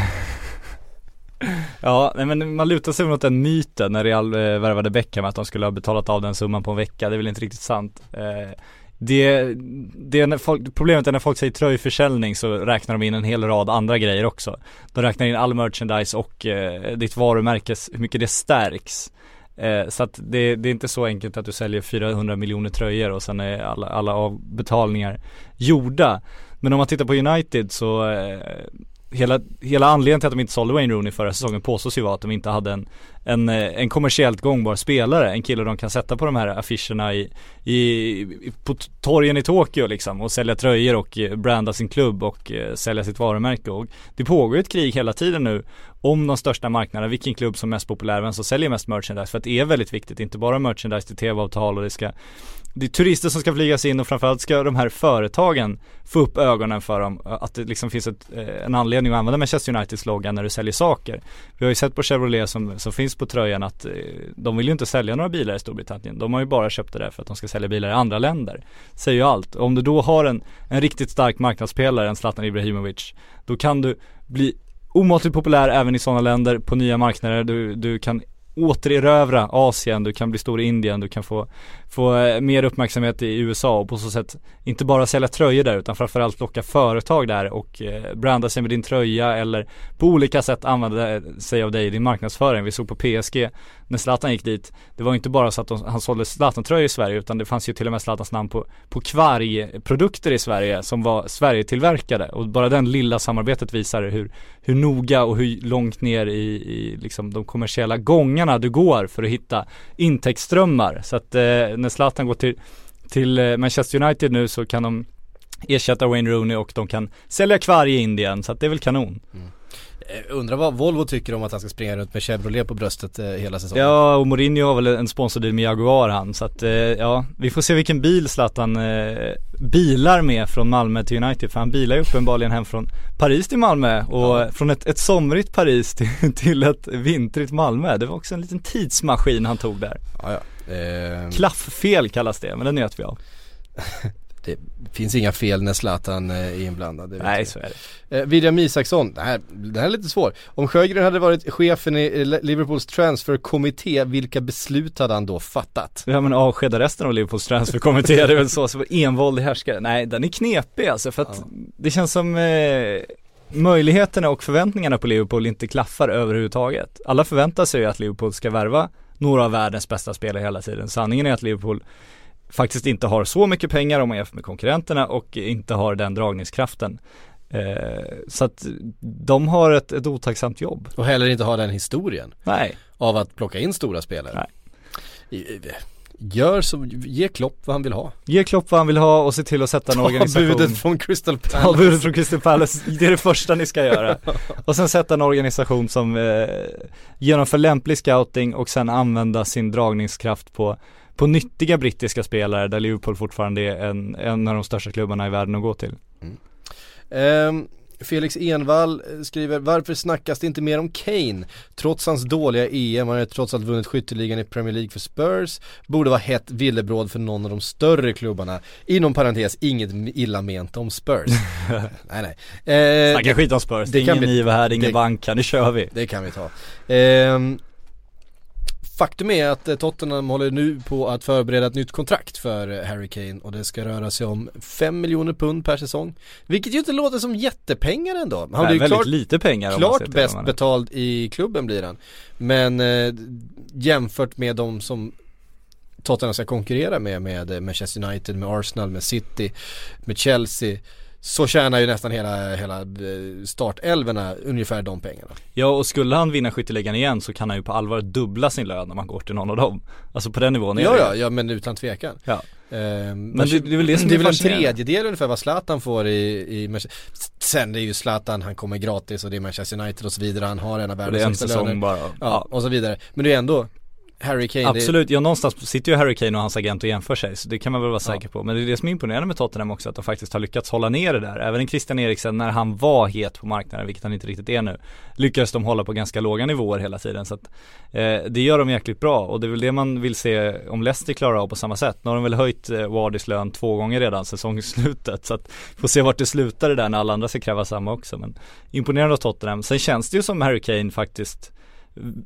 Ja, nej, men man lutar sig mot den myten när Real eh, värvade Beckham att de skulle ha betalat av den summan på en vecka, det är väl inte riktigt sant. Eh, det, det när folk, problemet är när folk säger tröjförsäljning så räknar de in en hel rad andra grejer också. De räknar in all merchandise och eh, ditt varumärkes, hur mycket det stärks eh, Så att det, det är inte så enkelt att du säljer 400 miljoner tröjor och sen är alla, alla avbetalningar gjorda. Men om man tittar på United så eh, Hela, hela anledningen till att de inte sålde Wayne Rooney förra säsongen påstås ju vara att de inte hade en, en, eh, en kommersiellt gångbar spelare, en kille de kan sätta på de här affischerna i, i, i på torgen i Tokyo liksom och sälja tröjor och eh, branda sin klubb och eh, sälja sitt varumärke. Och det pågår ju ett krig hela tiden nu om de största marknaderna, vilken klubb som är mest populär, vem som säljer mest merchandise för att det är väldigt viktigt, inte bara merchandise till tv-avtal och det ska det är turister som ska flygas in och framförallt ska de här företagen få upp ögonen för dem att det liksom finns ett, eh, en anledning att använda Manchester Uniteds logga när du säljer saker. Vi har ju sett på Chevrolet som, som finns på tröjan att eh, de vill ju inte sälja några bilar i Storbritannien. De har ju bara köpt det där för att de ska sälja bilar i andra länder. Säger ju allt. Om du då har en, en riktigt stark marknadsspelare, en Zlatan Ibrahimovic, då kan du bli omåttligt populär även i sådana länder på nya marknader. Du, du kan återerövra Asien, du kan bli stor i Indien, du kan få, få eh, mer uppmärksamhet i USA och på så sätt inte bara sälja tröjor där utan framförallt locka företag där och eh, branda sig med din tröja eller på olika sätt använda eh, sig av dig i din marknadsföring. Vi såg på PSG när Zlatan gick dit, det var inte bara så att de, han sålde Zlatan-tröjor i Sverige utan det fanns ju till och med Zlatans namn på, på kvargprodukter i Sverige som var Sverige-tillverkade och bara den lilla samarbetet visar hur, hur noga och hur långt ner i, i liksom de kommersiella gångarna vägarna du går för att hitta intäktsströmmar. Så att eh, när Zlatan går till, till eh, Manchester United nu så kan de ersätta Wayne Rooney och de kan sälja kvar i Indien så att det är väl kanon. Mm. Undrar vad Volvo tycker om att han ska springa runt med Chevrolet på bröstet eh, hela säsongen. Ja och Mourinho har väl en sponsordeal med Jaguar han så att eh, ja vi får se vilken bil Zlatan eh, bilar med från Malmö till United för han bilar ju uppenbarligen hem från Paris till Malmö och Ja. från ett, ett somrigt Paris till, till ett vintrigt Malmö. Det var också en liten tidsmaskin han tog där. Ja, ja. Eh, Klafffel kallas det men det njöt vi av. det finns inga fel när Zlatan eh, är inblandad. Nej så är det. Eh, William Isaksson, det här, det här är lite svårt. Om Sjögren hade varit chefen i eh, Liverpools transferkommitté, vilka beslut hade han då fattat? Ja men avskeda resten av Liverpools transferkommitté, det är väl så, så envåldig härskare. Nej den är knepig alltså för att Ja. det känns som eh, möjligheterna och förväntningarna på Liverpool inte klaffar överhuvudtaget. Alla förväntar sig ju att Liverpool ska värva några av världens bästa spelare hela tiden. Sanningen är att Liverpool faktiskt inte har så mycket pengar om man jämför med konkurrenterna och inte har den dragningskraften. Eh, så att de har ett, ett otacksamt jobb. Och heller inte ha den historien Nej, av att plocka in stora spelare. Nej. Gör så, ge Klopp vad han vill ha. ge Klopp vad han vill ha och se till att sätta en Ta organisation. budet från Crystal Ta Palace. budet från Crystal Palace, det är det första ni ska göra. Och sen sätta en organisation som eh, genomför lämplig scouting och sen använda sin dragningskraft på, på nyttiga brittiska spelare där Liverpool fortfarande är en, en av de största klubbarna i världen att gå till. Ehm, Felix Envall eh, skriver, varför snackas det inte mer om Kane? Trots hans dåliga EM, han har trots allt vunnit skytteligan i Premier League för Spurs, borde vara hett villebråd för någon av de större klubbarna. Inom parentes, inget illa ment om Spurs. nej nej. Eh, Snacka skit om Spurs, det det är kan ingen bli- här, det ingen det- Vanka, nu kör vi. Det kan vi ta. Ehm, faktum är att eh, Tottenham håller nu på att förbereda ett nytt kontrakt för eh, Harry Kane och det ska röra sig om 5 miljoner pund per säsong. Vilket ju inte låter som jättepengar ändå. Han Nej, blir ju väldigt klart, lite pengar klart bäst man betald i klubben blir han. Men eh, jämfört med de som Tottenham ska konkurrera med, med eh, Manchester United, med Arsenal, med City, med Chelsea så tjänar ju nästan hela, hela eh, startelverna ungefär de pengarna. Ja och skulle han vinna skytteligan igen så kan han ju på allvar dubbla sin lön när man går till någon av dem. Alltså på den nivån är Ja, det ja, ja men utan tvekan. Ja. Ehm, Men det- det är väl det som det är väl en tredjedel ungefär vad Zlatan får i, i Manchester- Sen det är ju Zlatan, han kommer gratis och det är Manchester United och så vidare, han har en av världens högsta löner. bara. Ja, och så vidare. Men det är ändå Harry Kane, det, Absolut, ja någonstans sitter ju Harry Kane och hans agent och jämför sig så det kan man väl vara Ja. säker på. Men det är det som är imponerande med Tottenham också att de faktiskt har lyckats hålla ner det där. Även Christian Eriksen när han var het på marknaden, vilket han inte riktigt är nu, lyckades de hålla på ganska låga nivåer hela tiden. Så att, eh, det gör de jäkligt bra och det är väl det man vill se om Leicester klarar av på samma sätt. Nu har de väl höjt eh, Wardys lön två gånger redan säsongslutet så att får se vart det slutar det där när alla andra ska kräva samma också. Men imponerande av Tottenham. Sen känns det ju som Harry Kane faktiskt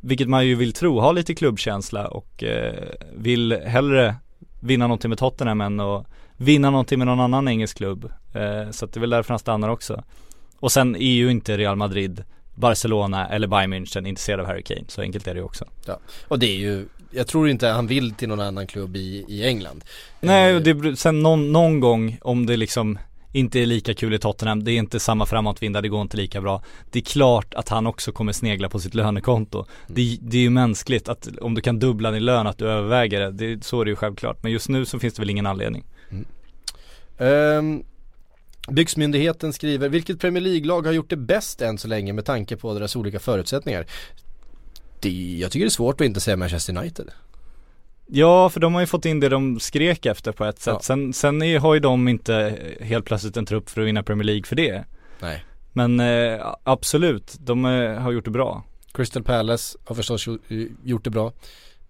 vilket man ju vill tro, har lite klubbkänsla och eh, vill hellre vinna någonting med Tottenham än att vinna någonting med någon annan engelsk klubb. Eh, så att det är väl därför han stannar också. Och sen är ju inte Real Madrid, Barcelona eller Bayern München intresserade av Harry Kane, så enkelt är det ju också. och det är ju, jag tror inte han vill till någon annan klubb i, i England. Nej, Eh, det, sen någon, någon gång om det liksom inte är lika kul i Tottenham, det är inte samma framåtvinda, det går inte lika bra. Det är klart att han också kommer snegla på sitt lönekonto. Det, det är ju mänskligt att om du kan dubbla din lön, att du överväger det, det så är det ju självklart. Men just nu så finns det väl ingen anledning. Ehm, Byggsmyndigheten skriver, vilket Premier League-lag har gjort det bäst än så länge med tanke på deras olika förutsättningar? Det, jag tycker det är svårt att inte säga Manchester United. Ja, för de har ju fått in det de skrek efter på ett sätt. Ja. Sen, sen är, har ju de inte helt plötsligt en trupp för att vinna Premier League för det. Nej. Men eh, absolut, de eh, har gjort det bra. Crystal Palace har förstås gjo- gjort det bra.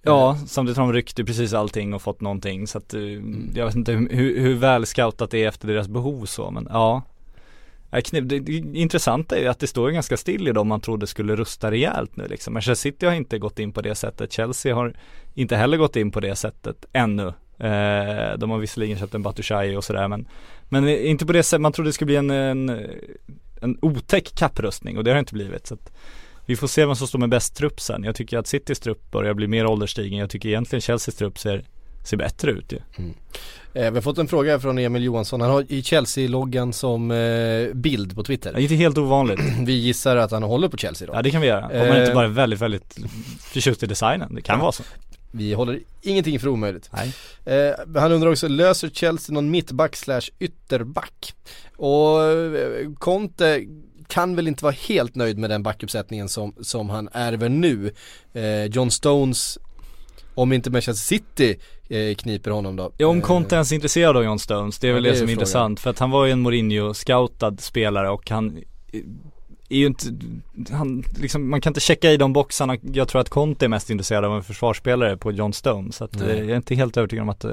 Ja, samtidigt har de ryckt precis allting och fått någonting så att eh, jag vet inte hur, hur väl scoutat det är efter deras behov så men ja det, intressanta är ju att det står ganska still i dem man trodde skulle rusta rejält nu liksom. Manchester City har inte gått in på det sättet. Chelsea har inte heller gått in på det sättet ännu. Eh, de har visserligen köpt en Batshuayi och sådär men Men inte på det sättet, man trodde det skulle bli en, en, en otäck kapprustning och det har det inte blivit. Så att vi får se vem som står med bäst trupp sen. Jag tycker att Citys trupp börjar bli mer ålderstigen. Jag tycker egentligen Chelseas trupp ser ser bättre ut ju. Eh, vi har fått en fråga från Emil Johansson, han har i Chelsea-loggan som eh, bild på Twitter. Det är inte helt ovanligt. Vi gissar att han håller på Chelsea då. Ja det kan vi göra. Om man inte Eh. bara är väldigt, väldigt förtjust i designen. Det kan vara så. Vi håller ingenting för omöjligt. Eh, han undrar också, löser Chelsea någon mittback slash ytterback? Och eh, Conte kan väl inte vara helt nöjd med den backuppsättningen som, som han ärver nu. Eh, John Stones, om inte Manchester City eh, kniper honom då. Ja, om Eh, Conte ens är intresserad av John Stones, det är Ja, väl det det, är som är intressant. För att han var ju en Mourinho-scoutad spelare och han är ju inte, han, liksom, man kan inte checka i de boxarna. Jag tror att Conte är mest intresserad av en försvarsspelare på John Stones. Så att, eh, jag är inte helt övertygad om att eh,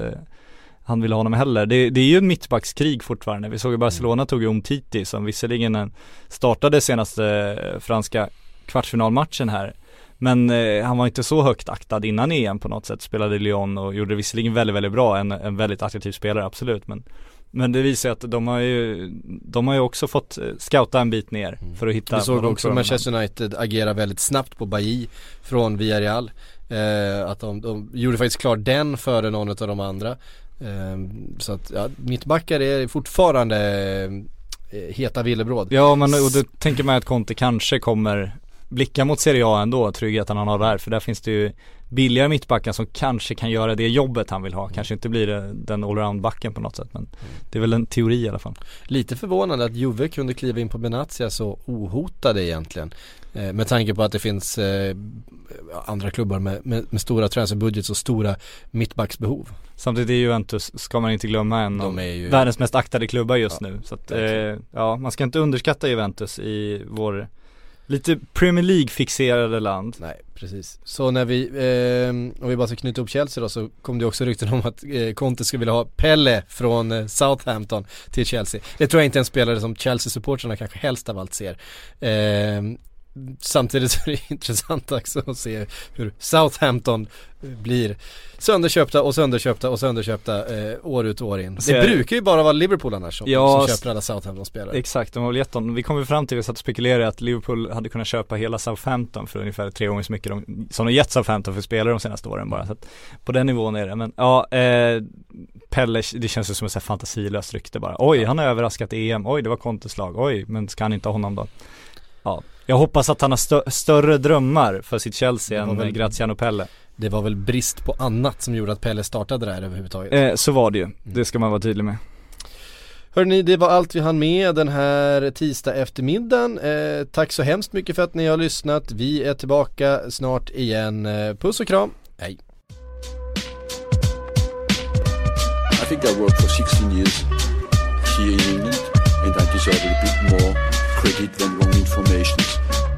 han vill ha honom heller. Det, det är ju en mittbackskrig fortfarande. Vi såg ju Barcelona tog ju om Titi som visserligen en, startade senaste eh, franska kvartsfinalmatchen här. Men eh, han var inte så högt aktad innan EM på något sätt. Spelade i Lyon och gjorde visserligen väldigt, väldigt bra. En, en väldigt attraktiv spelare, absolut. Men, men det visar att de har ju, de har ju också fått eh, scouta en bit ner för att hitta Vi såg också Manchester United agera väldigt snabbt på Bailly från Villarreal. Eh, att de, de gjorde faktiskt klart den före någon av de andra. Eh, så att ja, mittbackar är fortfarande eh, heta villebråd. Ja men och då tänker man att Conte kanske kommer blicka mot Serie A ändå, tryggheten han har där. För där finns det ju billigare mittbackar som kanske kan göra det jobbet han vill ha. Kanske inte blir det den allround-backen på något sätt men det är väl en teori i alla fall. Lite förvånande att Juve kunde kliva in på Benatia så ohotade egentligen. Eh, med tanke på att det finns eh, andra klubbar med, med, med stora transferbudgets och stora mittbacksbehov. Samtidigt är Juventus, ska man inte glömma, en av ju- världens mest aktade klubbar just Ja, nu. Så att, eh, ja, man ska inte underskatta Juventus i vår lite Premier League-fixerade land. Nej, precis. Så när vi, eh, om vi bara ska knyta upp Chelsea då så kom det också rykten om att eh, Conte skulle vilja ha Pelle från eh, Southampton till Chelsea. Det tror jag inte är en spelare som Chelsea-supportrarna kanske helst av allt ser. Eh, samtidigt så är det intressant också att se hur Southampton blir sönderköpta och sönderköpta och sönderköpta eh, år ut och år in. Det, Det- brukar ju bara vara Liverpool annars som, Ja, som köper alla Southampton-spelare. Exakt, de har väl gett dem, vi kom ju fram till, vi satt och spekulerade att Liverpool hade kunnat köpa hela Southampton för ungefär tre gånger så mycket de, som de gett Southampton för spelare de senaste åren bara. Så att på den nivån är det. Men ja, eh, Pelle, det känns ju som ett fantasilöst rykte bara. Oj, han har överraskat EM. Oj, det var Contes lag. Oj, men ska han inte ha honom då? Ja, jag hoppas att han har stö- större drömmar för sitt Chelsea än väl- Graziano Pelle. Det var väl brist på annat som gjorde att Pelle startade där överhuvudtaget. Eh, så var det ju. Det ska man vara tydlig med. Hörrni, det var allt vi hann med den här tisdag eftermiddagen. Eh, tack så hemskt mycket för att ni har lyssnat. Vi är tillbaka snart igen. Eh, puss och kram, hej! I think I worked for 16 years here in England and I deserve a bit more credit than wrong information.